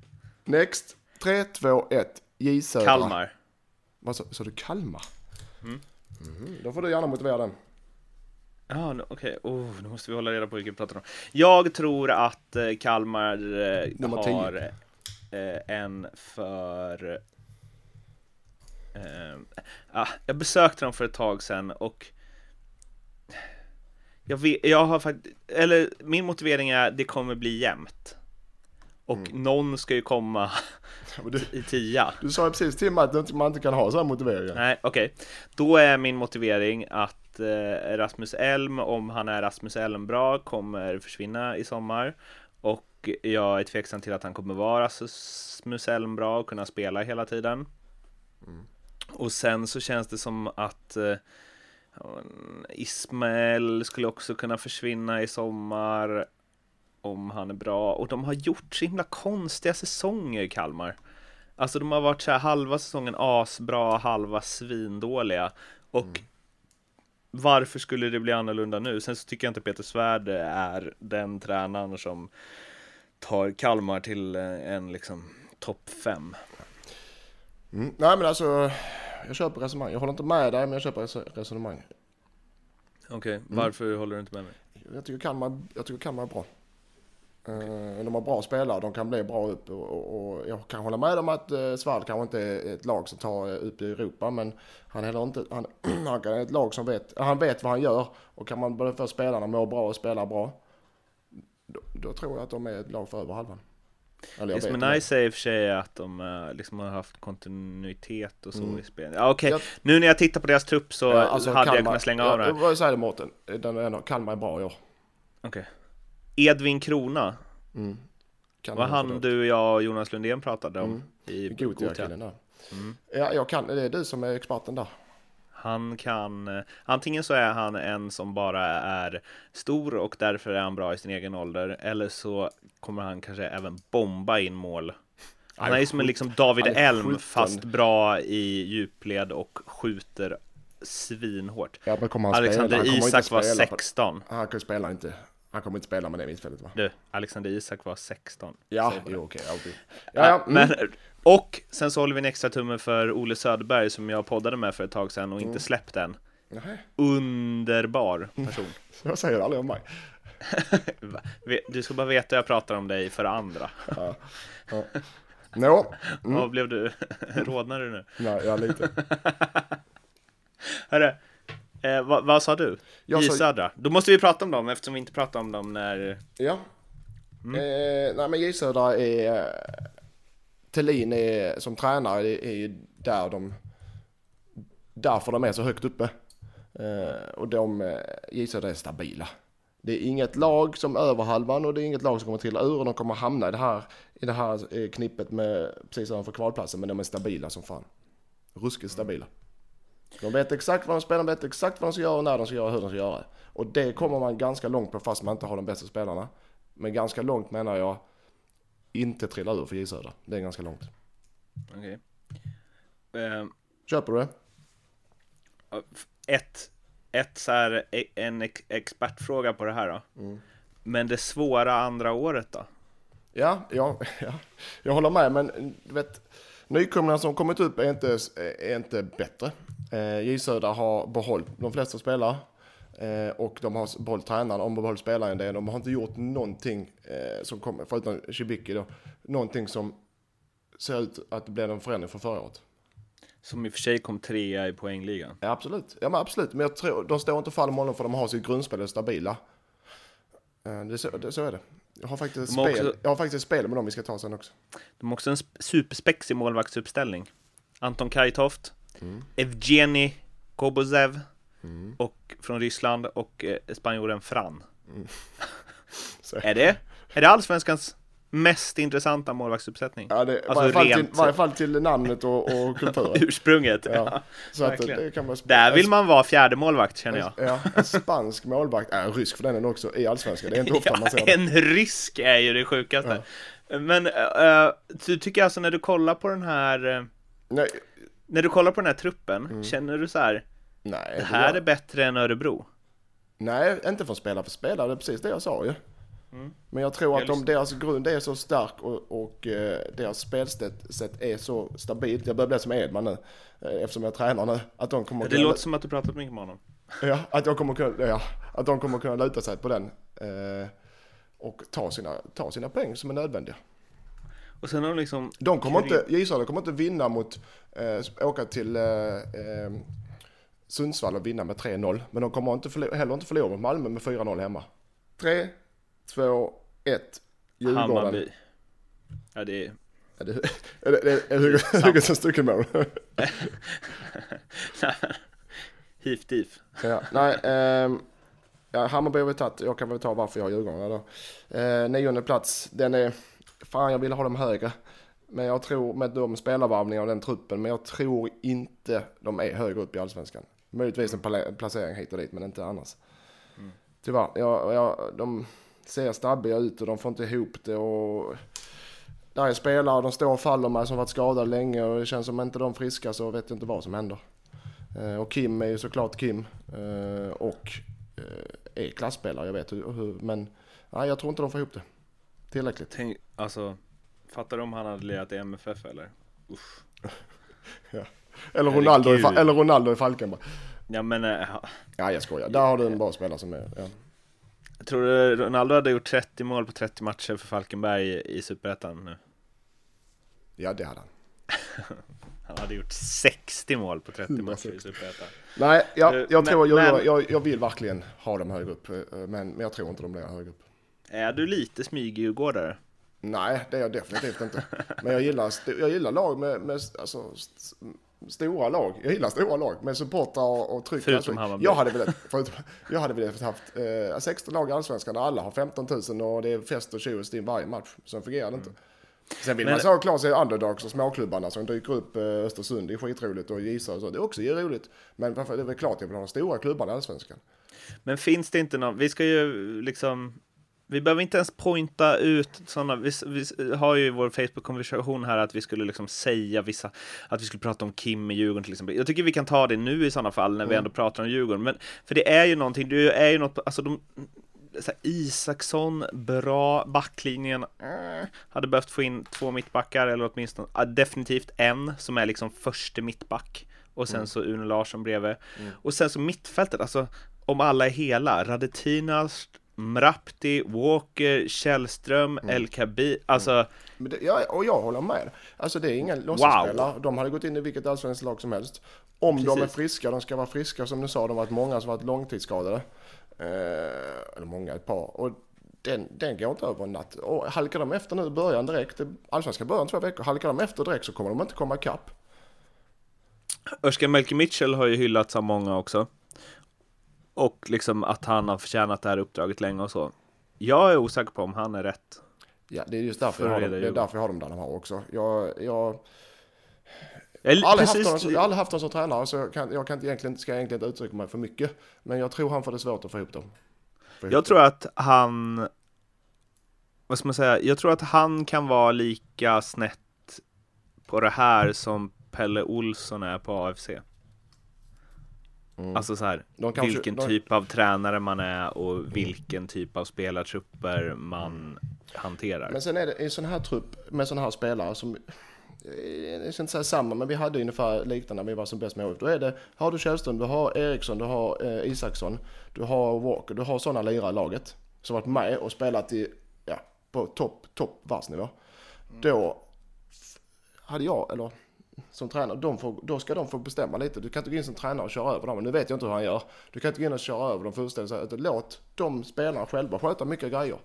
Next, 3, 2, 1, J Södra. Kalmar. Vad sa, sa du Kalmar? Mm. Mhm, Då får du gärna motivera den. Ja, nu- okej. Oh, nu måste vi hålla reda på vilken vi pratar om. Jag tror att eh, Kalmar eh, har eh, en för... Eh, ah, jag besökte dem för ett tag sedan och jag, vet, jag har faktiskt, eller min motivering är det kommer bli jämnt. Och Mm. någon ska ju komma [LAUGHS] Du, i tia. du sa ju precis till mig att man inte kan ha sådana motiveringar. Nej, okej. Då är min motivering att eh, Rasmus Elm, om han är Rasmus Elm bra, kommer försvinna i sommar. Och jag är tveksam till att han kommer vara Rasmus Elm bra och kunna spela hela tiden. Och sen så känns det som att eh, Ismael skulle också kunna försvinna i sommar om han är bra. Och de har gjort så himla konstiga säsonger, Kalmar. Alltså de har varit så här halva säsongen asbra, halva svindåliga. Och varför skulle det bli annorlunda nu? Sen så tycker jag inte Peter Svärd är den tränaren som tar Kalmar till eh, en liksom topp fem. Mm. Nej men alltså, jag köper resonemang. Jag håller inte med dig men jag köper res- resonemang. Okej, varför håller du inte med mig? Jag tycker Kalmar, jag tycker Kalmar är bra. Eh, De har bra spelare, de kan bli bra upp och, och, och jag kan hålla med om att uh, Svärd kanske inte är ett lag som tar eh, upp i Europa men han är heller inte, han, [CLEARS THROAT] han kan ett lag som vet, han vet vad han gör och kan man både få spelarna må bra och spela bra då, då tror jag att de är ett lag för över halvan. Eller Det som är det. nice är i och för sig att de eh, liksom har haft kontinuitet och så Mm. i spelet. Ja, Okej, Jag- nu när jag tittar på deras trupp så Ja, alltså, hade jag Kalmar- kunnat slänga av det ja, här. Vad säger du Mårten? Kalmar är bra i år. Okej. Edvin Krona, Mm. Kan få han det. du, jag och Jonas Lundén pratade om Mm. i Gothia. Mm. Ja, jag kan, det är du som är experten där. Han kan, eh, antingen så är han en som bara är stor och därför är han bra i sin egen ålder, eller så kommer han kanske även bomba in mål. Han är ju som en liksom David Elm, 17. fast bra i djupled och skjuter svinhårt. Ja, Alexander Isak var spela på- 16. Han kan spela inte. Han kommer inte spela med det mittfältet va? Du, Alexander Isak var 16. Ja, jo, okej. ja, okej. Ja, ja, mm. Men, och sen så håller vi en extra tumme för Ole Söderberg som jag poddade med för ett tag sedan och Mm. inte släppt än. Nej, Underbar person. [LAUGHS] jag säger aldrig om mig. Du ska bara veta jag pratar om dig för andra. Ja. Ja. [LAUGHS] Nå, mm. Vad blev du? [LAUGHS] Rodnar du nu? nej, ja lite. Hörru, eh, vad, vad sa du? Jag J sa- Södra. Då måste vi prata om dem eftersom vi inte pratade om dem när... Ja. Eh, nej men J Södra är... Thelin är som tränare är, ju där de... Därför de är så högt uppe. Eh, och de, eh, J Södra är stabila. Det är inget lag som över halvan och det är inget lag som kommer till ur och de kommer hamna i det här, i det här eh, knippet med precis ovanför kvalplatsen men de är stabila som fan. Ruskigt stabila. De vet exakt vad de spelar, de vet exakt vad de ska göra, när de ska göra, hur de ska göra. Och det kommer man ganska långt på fast man inte har de bästa spelarna. Men ganska långt menar jag inte trilla ur för J Södra. Det är ganska långt. Okej. Eh, Köper du det? ett, ett så här, e- en ex- expertfråga på det här då. Men det svåra andra året då? Ja, ja, [LAUGHS] ja. Jag håller med men du vet nykomlingarna som kommit upp är inte, är inte bättre. Eh, J Södra har behållit de flesta spelare. Eh, och de har behållit tränaren, om behållit spelaren det. De har inte gjort någonting eh, som kommer, förutom Shibiki då, någonting som ser ut att det blir en förändring från förra året. Som i och för sig kom trea i poängligan. Ja, absolut. Ja, men absolut. Men jag tror, de står inte och faller med honom för de har sitt grundspel stabila. Eh, Det, så, det, så är det. Jag har faktiskt spel, också- jag har faktiskt spel med dem vi ska ta sen också. De har också en sp- superspexig målvaktsuppställning. Anton Kajtoft, Evgeni Kobozev och från Ryssland och eh, spanjoren Fran. [LAUGHS] Så. Är det, är det allsvenskans mest intressanta målvaktsuppsättning? Ja, det, Alltså varje, fall till, varje fall till namnet och, och [LAUGHS] kulturen. Ursprunget. Ja, så att Där vill man vara fjärde målvakt känner jag. Ja, en spansk målvakt, äh, en rysk för den är också, i allsvenskan. Det är inte [LAUGHS] ofta man ser det. en rysk är ju det sjukaste. Men uh, du tycker alltså när du kollar på den här eh, Nej, När du kollar på den här truppen, känner du så här nej, Det här är bättre än Örebro? nej, inte från spelare för spelare, det är precis det jag sa ju. Mm. Men jag tror Jag att om deras grund är så stark och, och eh, deras spelsätt sätt är så stabilt, jag börjar bli som Edman nu, eh, eftersom jag tränar nu, att de kommer Det låter som att du pratat mycket med honom. Ja, att, jag kommer kunna, ja, att de kommer kunna luta sig på den eh, och ta sina, ta sina poäng som är nödvändiga. Och sen har de liksom De kommer inte, J Södra kommer inte vinna mot, eh, åka till eh, eh, Sundsvall och vinna med 3-0. Men de kommer inte förlora, heller inte förlora mot Malmö med 4-0 hemma. 3, 2, 1, Djurgården. Hammarby. Ja, det är... Är det, är det, är det, är det Hugosons styckemål? [LAUGHS] Hif dif. ja, nej, ehm, ja, Hammarby har vi tagit. Jag kan väl ta varför jag har Djurgården då. Eh, nionde plats, den är, fan jag vill ha dem högre. Men jag tror med de spelarvarvningarna och den truppen, men jag tror inte de är högre upp i allsvenskan. Möjligtvis en pla- placering hit och dit, men inte annars. Tyvärr, jag, jag, de ser stabbiga ut och de får inte ihop det och där är spelare, de står och faller med som varit skadade länge och det känns som inte de friska så vet jag inte vad som händer. Eh, Och Kim är ju såklart Kim eh, och eh, är klassspelare, jag vet hur, men nej, jag tror inte de får ihop det tillräckligt. Tänk, alltså, fattar du om han hade lirat i MFF eller? Usch. [LAUGHS] Eller Ronaldo, i, eller Ronaldo i Falkenberg. Ja men, äh, Ja, jag skojar. Där har du en bra spelare som är, ja. jag tror du Ronaldo hade gjort 30 mål på 30 matcher för Falkenberg i, Superettan nu? Ja, det hade han. [LAUGHS] Han hade gjort 60 mål på 30 matcher i 160. Superettan. Nej, jag, Eh, jag men- tror, jag, men- jag, jag vill verkligen ha dem högre upp, eh, men, men jag tror inte de blir högre upp. Är du lite smyg-djurgårdare? Nej, det är jag definitivt inte. Men jag gillar, jag gillar lag med, med alltså, stora lag. Jag gillar stora lag med supportrar och, tryck. Förutom Alltså, Hammarby. jag hade velat, förutom, jag hade velat haft eh, 16 lag i Allsvenskan där alla har 15 000 och det är fest och och stim varje match. Så fungerar det inte. Sen vill Men- man så klart se underdogs och småklubbarna som dyker upp eh, Östersund. Är skitroligt och Gisa och så. Det är också roligt. Men varför, det är väl klart jag vill ha de stora klubbarna i Allsvenskan. Men finns det inte någon, vi ska ju liksom vi behöver inte ens pointa ut sådana, vi, vi har ju i vår Facebook-konversation här att vi skulle liksom säga vissa, att vi skulle prata om Kim i Djurgården till exempel. Jag tycker vi kan ta det nu i sådana fall när vi ändå pratar om Djurgården. Men, för det är ju någonting, det är ju något, alltså de, Isaksson, bra, backlinjen, eh, hade behövt få in två mittbackar eller åtminstone, ja, definitivt en som är liksom första mittback. Och sen så Uno Larsson bredvid. Och sen så mittfältet, alltså om alla är hela, Radetinas, Mrapti, Walker, Källström, Mm. El Kabi. Alltså, Men det, ja, och jag håller med. Alltså det är ingen låtsasspelare. De hade gått in i vilket allsvenskt lag som helst. Om de är Precis. friska, de ska vara friska som du sa, de har varit många som varit långtidsskadade. Eh, eller många, ett par. Och den, den går inte över en natt. Och halkar de efter nu i början direkt, allsvenskan börjar om två veckor, halkar de efter direkt så kommer de inte komma ikapp. Özcan Melker Mitchell har ju hyllats av många också. Och liksom att han har förtjänat det här uppdraget länge och så. Jag är osäker på om han är rätt. Ja, det är just därför, jag har, dem, det är det är ju- därför jag har dem där de har också. Jag, jag, Jag aldrig, precis, haft honom, jag har aldrig haft honom som tränare så jag, kan, jag kan inte egentligen, ska egentligen inte uttrycka mig för mycket. Men jag tror han får det svårt att få ihop dem. Få ihop Jag tror att han... Vad ska man säga? Jag tror att han kan vara lika snett på det här som Pelle Olsson är på AFC. Mm. Alltså så här, kanske- vilken de- typ av tränare man är och vilken typ av spelartrupper man hanterar. Men sen är det i sån här trupp med såna här spelare som, eh, jag ska inte säga samma, men vi hade ungefär liknande när vi var som bäst med HIF. Då är det, har du Källström, du har Eriksson, du har eh, Isaksson, du har Walker, du har sådana lirare i laget. Som varit med och spelat i, ja, på topp, topp världsnivå. Då f- hade jag, eller som tränare, de får, då ska de få bestämma lite. Du kan inte gå in som tränare och köra över dem. Nu vet jag inte hur han gör. Du kan inte gå in och köra över dem fullständigt. Låt de spelarna själva sköta mycket grejer.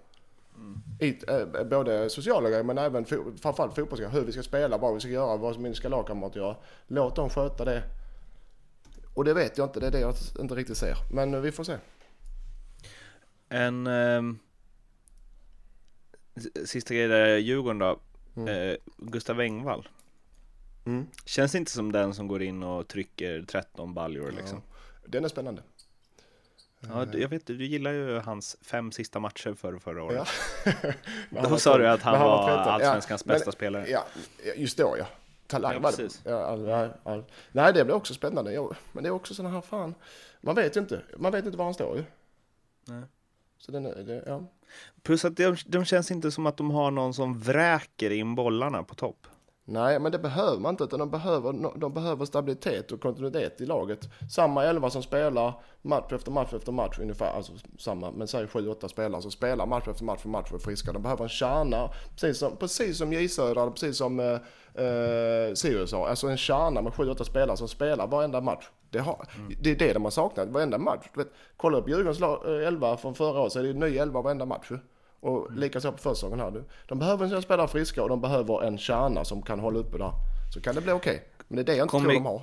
I, eh, både sociala grejer men även fo- framförallt fotbollsgrejer. Hur vi ska spela, vad vi ska göra, vad min ska lagkamrater göra. Låt dem sköta det. Och det vet jag inte, det är det jag inte riktigt ser. Men eh, vi får se. En s- sista grej där, Djurgården då. Mm. Eh, Gustav Engvall. Mm. Känns inte som den som går in och trycker 13 baljor liksom. Den är spännande. Ja, jag vet, du gillar ju hans fem sista matcher för förra året. Ja. [LAUGHS] Han Då sa du att han men var 13. Ja, allsvenskans men- bästa spelare. Ja, just då ja. Talang Ja, var det. Ja. Nej, det blir också spännande. Jo, men det är också sådana här fan. Man vet inte. Man vet inte var han står ju. Nej. Så den det, ja. Plus att de, de känns inte som att de har någon som vräker in bollarna på topp. Nej, men det behöver man inte. Utan de, behöver, de behöver stabilitet och kontinuitet i laget. Samma elva som spelar match efter match efter match ungefär. Alltså samma, men säg sju, åtta spelare som spelar match efter match för match och är friska. De behöver en kärna. Precis som, precis som J Södra, precis som eh, eh, Sirius har. Alltså en kärna med sju, åtta spelare som spelar varenda match. Det, har, det är det de har saknat, varenda match. Du vet, kolla upp Djurgårdens eh, elva från förra året så är det en ny elva varenda match. Och likaså på försäsongen här. Du. De behöver en spelare friska och de behöver en kärna som kan hålla uppe där. Så kan det bli okej. Men det är det jag inte Kommer- tror de har.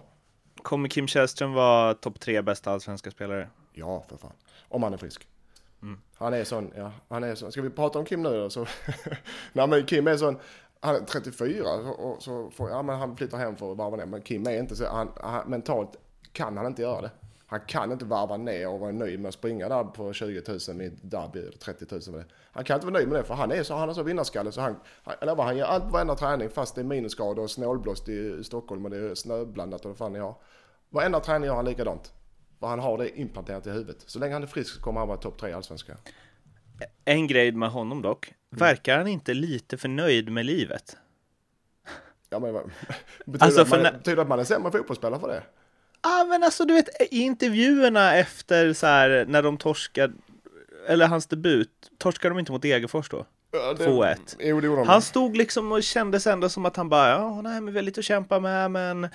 Kommer Kim Källström vara topp tre bästa allsvenska spelare? Ja, för fan. Om han är frisk. Han är sån, ja, han är sån. Ska vi prata om Kim nu då? Så, [LAUGHS] nej men Kim är sån, han är 34 och, och så får, ja men han flyttar hem för att varva ner. Men Kim är inte så, han, han, mentalt kan han inte göra det. Han kan inte varva ner och vara nöjd med att springa där på 20 000 i derby eller 30 000 med det. Han kan inte vara nöjd med det för han är så, han har så vinnarskalle så han, han, eller vad, han gör allt varenda träning fast det är minusgrader och snålblåst i Stockholm och det är snöblandat och vad fan ni har. Varenda träning gör han likadant. För han har det implanterat i huvudet. Så länge han är frisk så kommer han vara topp tre i allsvenskan. En grej med honom dock. Verkar han inte lite för nöjd med livet? Ja, men, [LAUGHS] betyder, Alltså, att man, för är- när- betyder att man är sämre fotbollsspelare för det? Ah, men alltså du vet i intervjuerna efter så här när de torskar eller hans debut, torskar de inte mot Degerfors då? Ja, det- 2-1. Jo, det. Han stod liksom och kändes ändå som att han bara, ja, nej, men vi har lite att kämpa med, men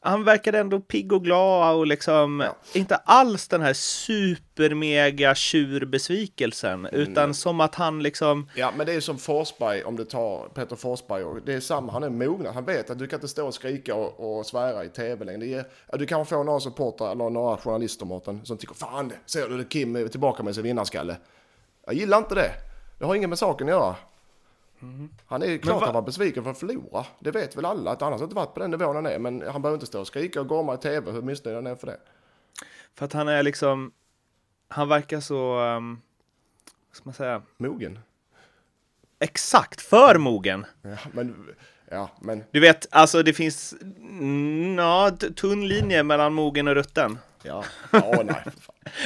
han verkade ändå pigg och glad och liksom Ja. inte alls den här supermega tjurbesvikelsen, utan som att han liksom, Ja, men det är som Forsberg, om du tar Peter Forsberg. Och det är samma, han är mognad. Han vet att du kan inte stå och skrika och, och svära i tv längre. Du kan få några supportrar eller några journalister, Mårten, som tycker fan, ser du Kim är tillbaka med sin vinnarskalle. Jag gillar inte det. Det har inget med saken att göra. Han är ju klart va- han var besviken för att förlora. Det vet väl alla att annars har inte varit på den nivån han är. Men han behöver inte stå och skrika och gorma i tv hur missnöjd han är för det. för att han är liksom, han verkar så, um, vad ska man säga, Mogen. exakt för mogen. Ja, men, ja, men, Du vet, alltså det finns, mm, ja, tunn linje mellan mogen och rutten. ja. Ja, nej.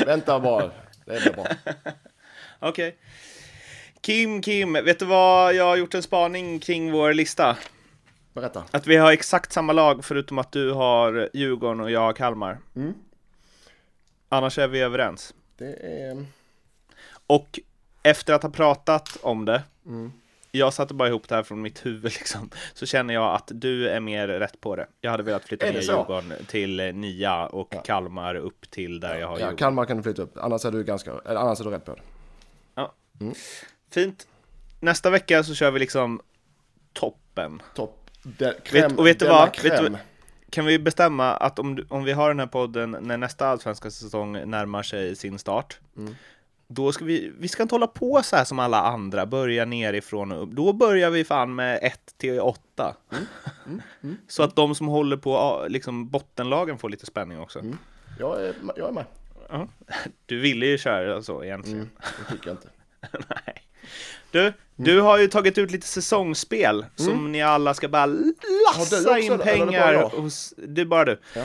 Vänta bara. Det blir bra. [LAUGHS] Okej. Kim, Kim, vet du vad? Jag har gjort en spaning kring vår lista. Berätta. Att vi har exakt samma lag förutom att du har Djurgården och jag har Kalmar. Mm. Annars är vi överens. Det är... Och efter att ha pratat om det, Mm. jag satte bara ihop det här från mitt huvud [LAUGHS] liksom, så känner jag att du är mer rätt på det. Jag hade velat flytta ner så? Djurgården till eh, nia och Kalmar upp till där jag har Ja, Djurgården. Kalmar kan du flytta upp, annars är du ganska, annars är du rätt på det. Fint. Nästa vecka så kör vi liksom toppen. Topp. De, crème, och vet du vad? Vet du? Kan vi bestämma att om, om vi har den här podden när nästa allsvenska säsong närmar sig sin start, Mm. då ska vi, vi ska inte hålla på så här som alla andra, börja nerifrån och upp. Då börjar vi fan med 1 till 8. Mm. [LAUGHS] Så att de som håller på liksom bottenlagen får lite spänning också. Mm. Jag, är, jag är med. Ja. [LAUGHS] Du ville ju köra så egentligen. Mm, det tycker jag inte. [LAUGHS] Nej. Du, du har ju tagit ut lite säsongsspel som ni alla ska bara du lassa också in det, eller bara pengar hos, är bara du. Ja.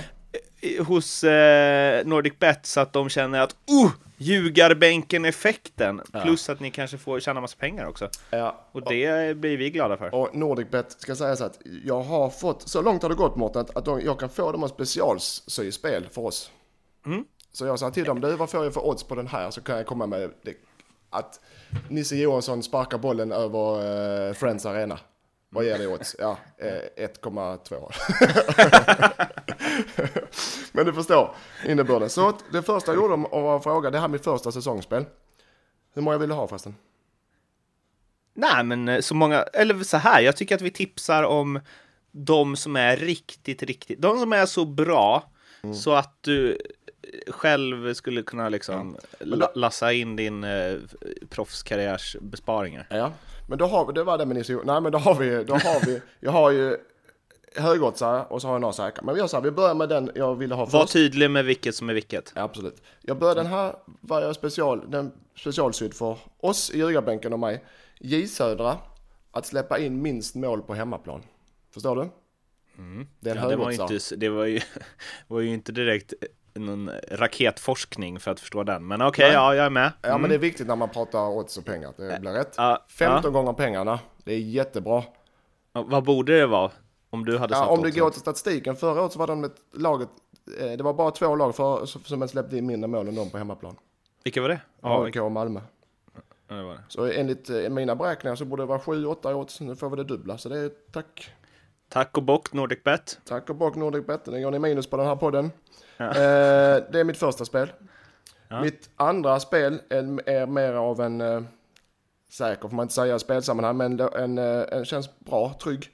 Hos eh, Nordic Bet så att de känner att oh, ljugarbänken-effekten. Plus att ni kanske får tjäna massa pengar också. Ja. Och det blir vi glada för. Och Nordicbet ska säga så att jag har fått, så långt har det gått Mårten, att, att de, jag kan få dem att specialsy spel för oss. Mm. Så jag sa till dem, du vad får jag för odds på den här? Så kan jag komma med det, att Nisse Johansson sparkar bollen över eh, Friends Arena. Vad ger det odds? Ja, eh, 1,2. [LAUGHS] Men du förstår innebörden. Så det första jag gjorde var att fråga, det här är mitt första säsongsspel. Hur många vill du ha förresten? Nej, men eh, så många, eller så här, jag tycker att vi tipsar om de som är riktigt, riktigt, de som är så bra Mm. så att du själv skulle kunna liksom då- la- lassa in din eh, proffskarriärs besparingar. Ja, men då har vi, det var det med Nisse Nej men då har vi, då har vi, jag har ju högoddsare och så har jag några säkra. Men vi gör så här, vi börjar med den jag ville ha Var först. tydlig med vilket som är vilket. Ja, absolut. Jag börjar den här, var jag special, den specialsydd för oss i ljugarbänken och mig. J Södra, att släppa in minst mål på hemmaplan. Förstår du? Det är en Ja, det, var inte, det var ju, [LAUGHS] var ju inte direkt någon raketforskning för att förstå den. Men okej, Nej. ja, jag är med. Ja men det är viktigt när man pratar odds och pengar det blir rätt. Ja, 15 gånger pengarna, det är jättebra. ja. Vad borde det vara? Om du hade Ja, satt om du går till statistiken, förra året så var de ett laget, eh, det var bara två lag för, som släppte in mindre mål än de på hemmaplan. Vilka var det? Ja, AIK och Malmö. ja, det var det. Så enligt eh, mina beräkningar så borde det vara 7-8 odds, nu får vi det dubbla. Så det är tack. Tack och bock Nordic Bet. Tack och bock Nordic Bet, nu går ni minus på den här podden. Ja. Eh, det är mitt första spel. Ja. Mitt andra spel är, är mer av en, eh, säker får man inte säga i spelsammanhang, men en, eh, en känns bra, trygg.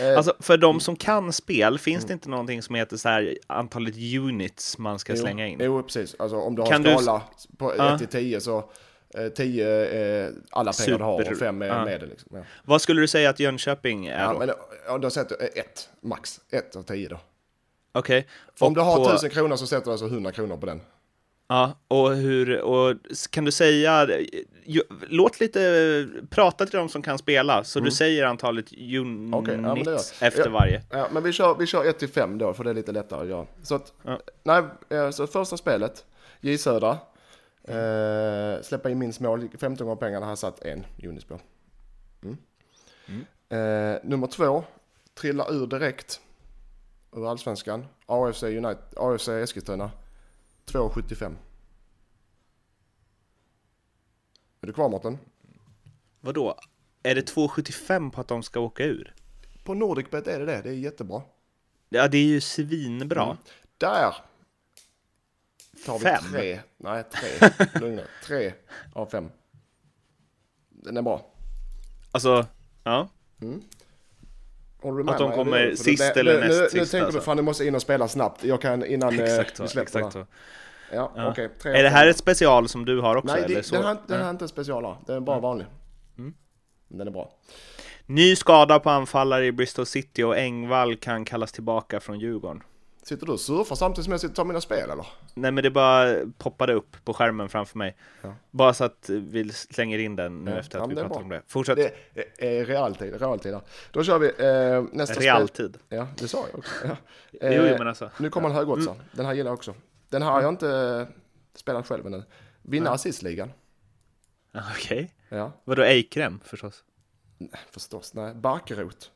Eh, Alltså för de som kan spel, finns det inte någonting som heter så här antalet units man ska jo, slänga in? Jo, precis. Alltså om du har Kan du- skala på Ja. 1 till 10 så eh, 10 är alla pengar du har Super. och 5 är Ja. medel. Liksom. Ja. Vad skulle du säga att Jönköping är Ja, då? men ja, då sätter du 1 max. 1 av 10 då. Okej. Om Och du har på- 1000 kronor så sätter du alltså 100 kronor på den. Ja, och hur, och kan du säga, ju, låt lite, prata till de som kan spela, så du säger antalet units Mm. Okej, ja, efter Ja. varje. Ja, men vi kör, vi kör 1 till 5 då, för det är lite lättare att göra. Så att, Ja. nej, eh, så första spelet, J Södra, eh, släppa in minst mål, 15 gånger pengarna, har satt en Unis på. Mm. Eh, nummer två, trilla ur direkt ur allsvenskan, AFC, United, AFC Eskilstuna, 2,75. Är du kvar Mårten? Vadå? Är det 2,75 på att de ska åka ur? På Nordicbet är det det, det är jättebra. Ja, det är ju svinbra. Mm. Där tar vi Fem? tre. Nej, tre. [LAUGHS] Lugna. Tre av fem. Den är bra. Alltså, ja. Håller du med Att de mig? kommer det- sist det- eller nu, näst Nu, nu sist, tänker alltså. du fan du måste in och spela snabbt. Jag kan innan [LAUGHS] eh, Exakt vi så. släpper Exakt. Ja, Ja. okej. tre Är det här ett special som du har också? Nej, eller det, så? den, här, den här är inte en specialare. Den är bara vanlig. Mm. Men Den är bra. Ny skada på anfallare i Bristol City och Engvall kan kallas tillbaka från Djurgården. Sitter du och surfar samtidigt som jag sitter och tar mina spel eller? Nej men det bara poppade upp på skärmen framför mig. Ja. Bara så att vi slänger in den nu Ja, efter ja, att vi pratat om det. Fortsätt. Det är realtid. realtid. Då kör vi eh, nästa spel. Realtid. Ja, det sa jag också. Ja. [LAUGHS] Eh, jo, men alltså. Nu kommer en högoddsare. Mm. Den här gillar jag också. Den här har jag inte eh, spelat själv ännu. Vinna assistligan. [LAUGHS] Okej. Ja, Vadå Eikrem förstås? förstås. Nej, Barkerot.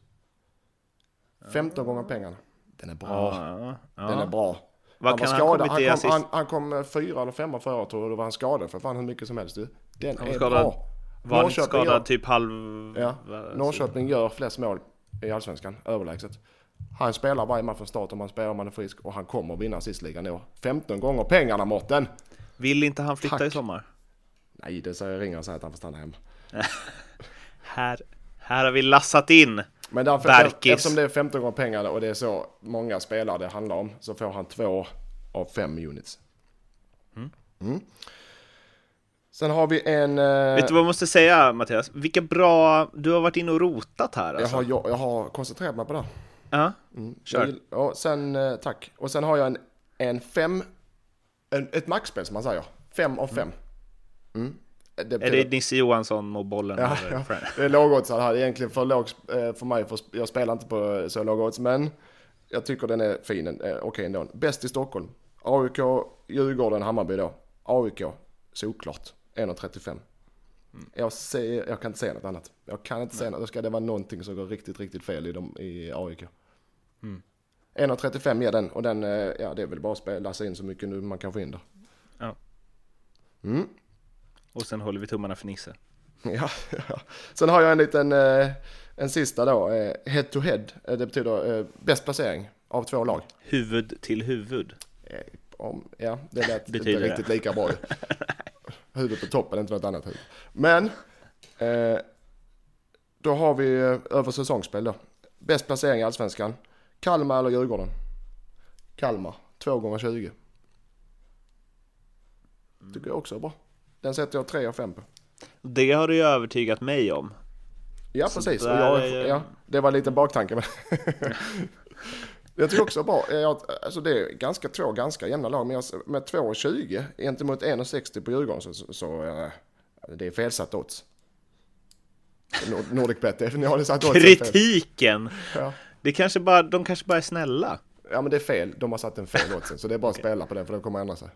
15 gånger pengarna. Den är bra. Ja, ja. Den är bra. Vad han kan var han skadad. Han, kom, han, han kom eh, fyra eller femma förra året och då var han skadad för fan hur mycket som helst. Du. Den Han är skadad. bra. Var Norrköping skadad gör- typ halv... Ja, Norrköping gör flest mål i Allsvenskan, överlägset. Han spelar varje match från start om han spelar om han är frisk och han kommer vinna assistligan i år. 15 gånger pengarna Mårten! Vill inte han flytta Tack. i sommar? Nej, det säger ringer och säger att han får stanna hemma. [LAUGHS] Här, här har vi lassat in. Men därför, Berkis. eftersom det är 15 gånger pengar och det är så många spelare det handlar om så får han två av fem units. Mm. Sen har vi en... eh, Vet du vad jag måste säga Mattias? Vilka bra... Du har varit inne och rotat här jag, alltså. har, jag, jag har koncentrerat mig på det. Ja. Mm. Kör. Jag Ja, sen, eh, tack. Och sen har jag en, en fem, en, ett maxspel som man säger. Fem av fem. Mm. Det Är det Nisse Johansson och bollen? Ja, ja. Det är lågoddsad här. Egentligen för låg eh, för mig, för jag spelar inte på så låg odds, men jag tycker den är fin, eh, okej ändå. Bäst i Stockholm. AIK, Djurgården, Hammarby då. AIK, såklart. 1,35. Jag, ser, jag kan inte säga något annat. Jag kan inte säga något. Då ska det vara någonting som går riktigt, riktigt fel i, dem, i AIK. 1,35 ger den och den, eh, ja det är väl bara att läsa in så mycket nu man kan få in där. Ja. Mm. Och sen håller vi tummarna för Nisse. [LAUGHS] Ja, ja. Sen har jag en liten, eh, en sista då, eh, head to head. Eh, Det betyder bäst placering av två lag. Huvud till huvud. Om, ja, det lät Betyder inte det? riktigt lika bra [LAUGHS] ju. Huvudet på toppen, inte något annat huvud. Men, eh, då har vi över säsongsspel då. Bäst placering i Allsvenskan. Kalmar eller Djurgården? Kalmar, 2 gånger 20 Tycker jag också är bra. Den sätter jag 3 av 5 på. Det har du ju övertygat mig om. Ja Så precis, och jag, är ja, det var lite baktanke. Men [LAUGHS] jag tycker också bra, att, alltså det är ganska, två ganska jämna lag, men jag, med 2,20 gentemot 1,60 på Djurgården så, så, så eh, det är felsatt odds. Nord- Nordicbet, det ni har satt odds. Kritiken! Ja. Det kanske bara, de kanske bara är snälla. ja men det är fel, de har satt en fel oddsen, så det är bara att spela på den för den kommer ändra sig.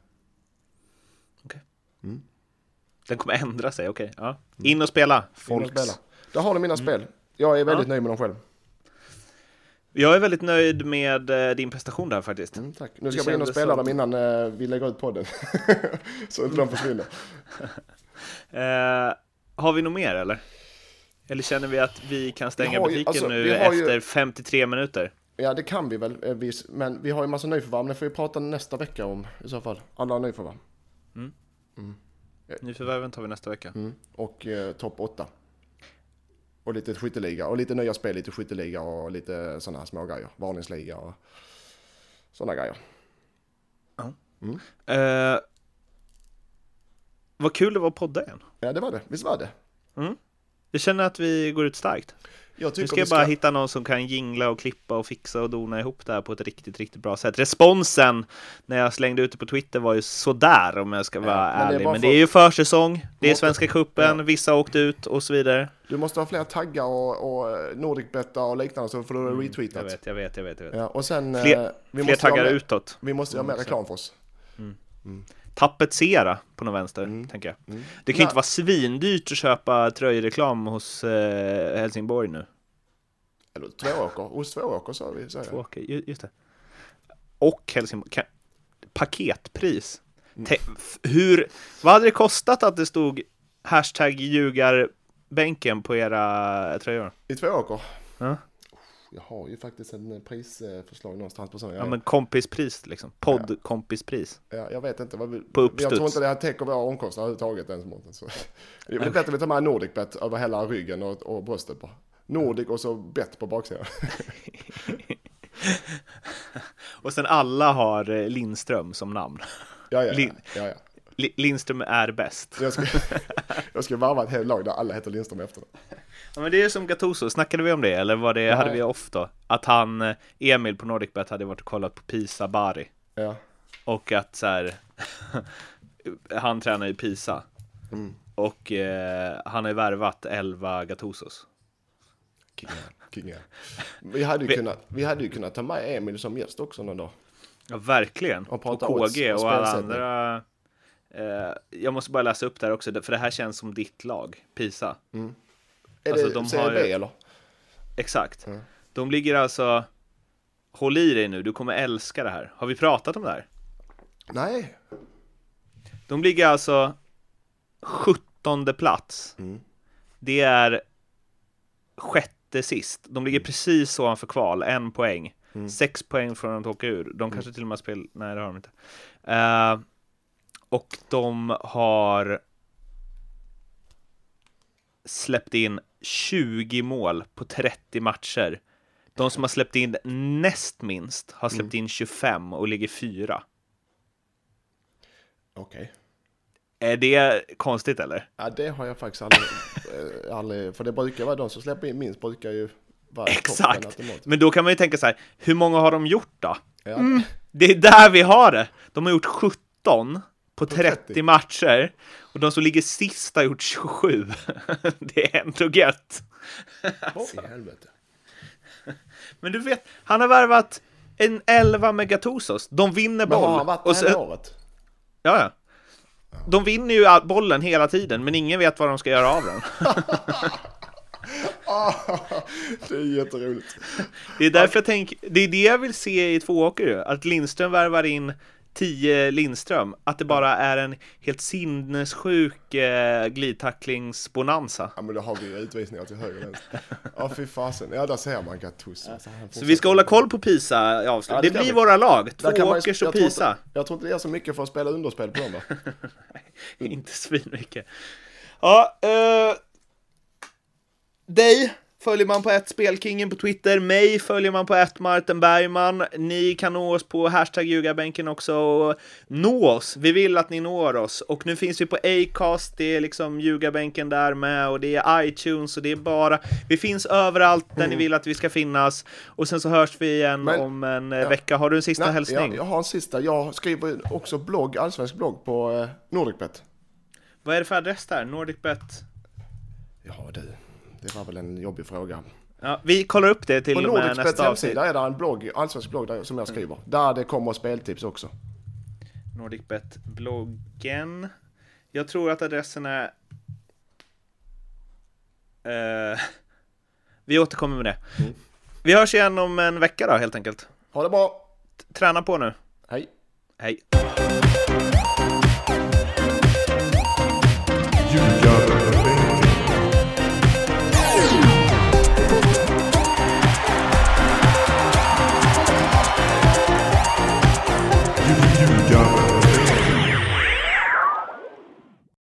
Den kommer ändra sig, okej. Ja. In och spela, In och folks. spela. Där har ni mina spel. Jag är väldigt nöjd med dem själv. Jag är väldigt nöjd med eh, din prestation där faktiskt. Mm, tack. Nu ska jag in och spela som- dem innan eh, vi lägger ut podden. [LAUGHS] så inte de försvinner. [LAUGHS] Eh, har vi något mer eller? Eller känner vi att vi kan stänga Vi ju- butiken alltså, nu har ju- efter 53 minuter? Ja, det kan vi väl. Men vi har ju massa nyförvärv. Det får vi prata nästa vecka om i så fall. Alla nyförvärv. Nyförvärven tar vi nästa vecka. Mm. Och eh, topp 8. Och lite skytteliga. Och lite nya spel, lite skytteliga och lite sådana här små grejer. Varningsliga och sådana grejer. Eh, vad kul det var att podda igen. Ja, det var det. Visst var det? Jag känner att vi går ut starkt. Jag Nu ska jag bara hitta någon som kan jingla och klippa och fixa och dona ihop det här på ett riktigt, riktigt bra sätt. Responsen när jag slängde ut det på Twitter var ju sådär om jag ska vara men det är ärlig. Men för- det är ju försäsong, det är Svenska cupen, Ja. vissa åkt ut och så vidare. Du måste ha fler taggar och, och Nordicbetta och liknande så får du Jag retweetat. vet, jag vet, jag vet. Jag vet. Ja, och sen... Fler- eh, vi Fler taggar mer- utåt. Vi måste göra mer reklam för oss. Tapetsera på någon vänster, Mm. tänker jag. Det kan ju inte vara svindyrt att köpa tröjreklam hos eh, Helsingborg nu. Eller Tvååker. Hos Tvååker sa vi. Så Två, okej, ju- just det. Och Helsingborg. Kan, paketpris. Mm. Te, hur, vad hade det kostat att det stod hashtag ljugarbänken på era tröjor? I Tvååker. Ja. Jag har ju faktiskt en eh, prisförslag någonstans på sådana. Ja, men kompispris liksom. Poddkompispris. Ja, jag vet inte vad vi... På Jag uppstuds. tror inte det här täcker våra omkostnader överhuvudtaget ens Mårten. [LAUGHS] Det är väl bättre att vi tar med Nordicbet över hela ryggen och, och bröstet bara. Nordic och så bett på baksidan. [LAUGHS] Och sen alla har eh, Lindström som namn. Ja, ja, ja. Ja, ja. Li- Lindström är bäst. Jag ska, jag ska varva ett helt lag där alla heter Lindström efter det. Ja, men det är som Gattuso, snackade vi om det eller var det, hade vi off då? Att han, eh, Emil på NordicBet hade varit och kollat på Pisa Bari Ja. och att så här, [LAUGHS] han tränar i Pisa Mm. och eh, han har ju värvat 11 Gattusos. Kinga, kinga. Vi hade, ju Vi- kunnat, vi hade ju kunnat ta med Emil som gäst också någon dag. Ja, verkligen. Och Och prata KG odds och och alla andra. Eh, jag måste bara läsa upp det här också, för det här känns som ditt lag, Pisa. Är Alltså, det de Serie har ju- eller? Exakt. Mm. De ligger alltså, håll i dig nu, du kommer älska det här. Har vi pratat om det här? Nej. De ligger alltså 17 plats. Mm. Det är sjätte sist. De ligger precis ovanför kval, en poäng. Mm. Sex poäng från att åka ur. De kanske till och med har spel... Nej, det har de inte. Eh, och de har släppt in 20 mål på 30 matcher. De som har släppt in näst minst har släppt in 25 och ligger fyra. Okej. Är det konstigt eller? Ja, det har jag faktiskt aldrig, eh, aldrig... För det brukar vara de som släpper in minst brukar ju vara Exakt! Men då kan man ju tänka så här, hur många har de gjort då? Ja, Det är där vi har det! De har gjort 17 på 30, 30. matcher och de som ligger sist har gjort 27. [LAUGHS] det är ändå gött. Helvete. Men du vet, han har värvat en 11 med Gattusos. De vinner Men boll. har han varit och det hela året? Ja, ja. De vinner ju bollen hela tiden, men ingen vet vad de ska göra av den. [LAUGHS] Ah, det är jätteroligt. Det är därför jag tänker, det är det jag vill se i tvååker ju. Att Lindström värvar in 10 Lindström. Att det bara är en helt sinnessjuk eh, glidtacklingsbonanza. Ja men då har vi ju utvisningar till höger och vänster. Ja fy fasen. Ja där ser man Gattuso. Alltså, han Så vi ska hålla koll på Pisa i avslut. Ja, det blir vi. våra lag, Tvååkers och jag tror Pisa. inte- Jag tror inte det är så mycket för att spela underspel på dem va? [LAUGHS] Inte svinmycket. Ja, eh, dig följer man på ett Spelkingen på Twitter. Mig följer man på ett Martin Bergman. Ni kan nå oss på hashtag ljugarbänken också. Och Nå oss. Vi vill att ni når oss. Och nu finns vi på Acast. Det är liksom ljugarbänken där med. Och det är iTunes. Och det är bara... Vi finns överallt där ni vill att vi ska finnas. Och sen så hörs vi igen Men- om en eh, vecka. Har du en sista hälsning? jag, jag har en sista. Jag skriver också blogg, allsvensk blogg på eh, Nordicbet. Vad är det för adress där? NordicBet? Ja du, det var väl en jobbig fråga. Ja, vi kollar upp det till På och med nästa avsnitt. hemsida är det en blogg, allsvensk blogg där, som jag skriver. Där det kommer speltips också. NordicBet-bloggen. Jag tror att adressen är... Eh, [LAUGHS] vi återkommer med det. Mm. Vi hörs igen om en vecka då, helt enkelt. Ha det bra! Träna på nu. Hej! Hej!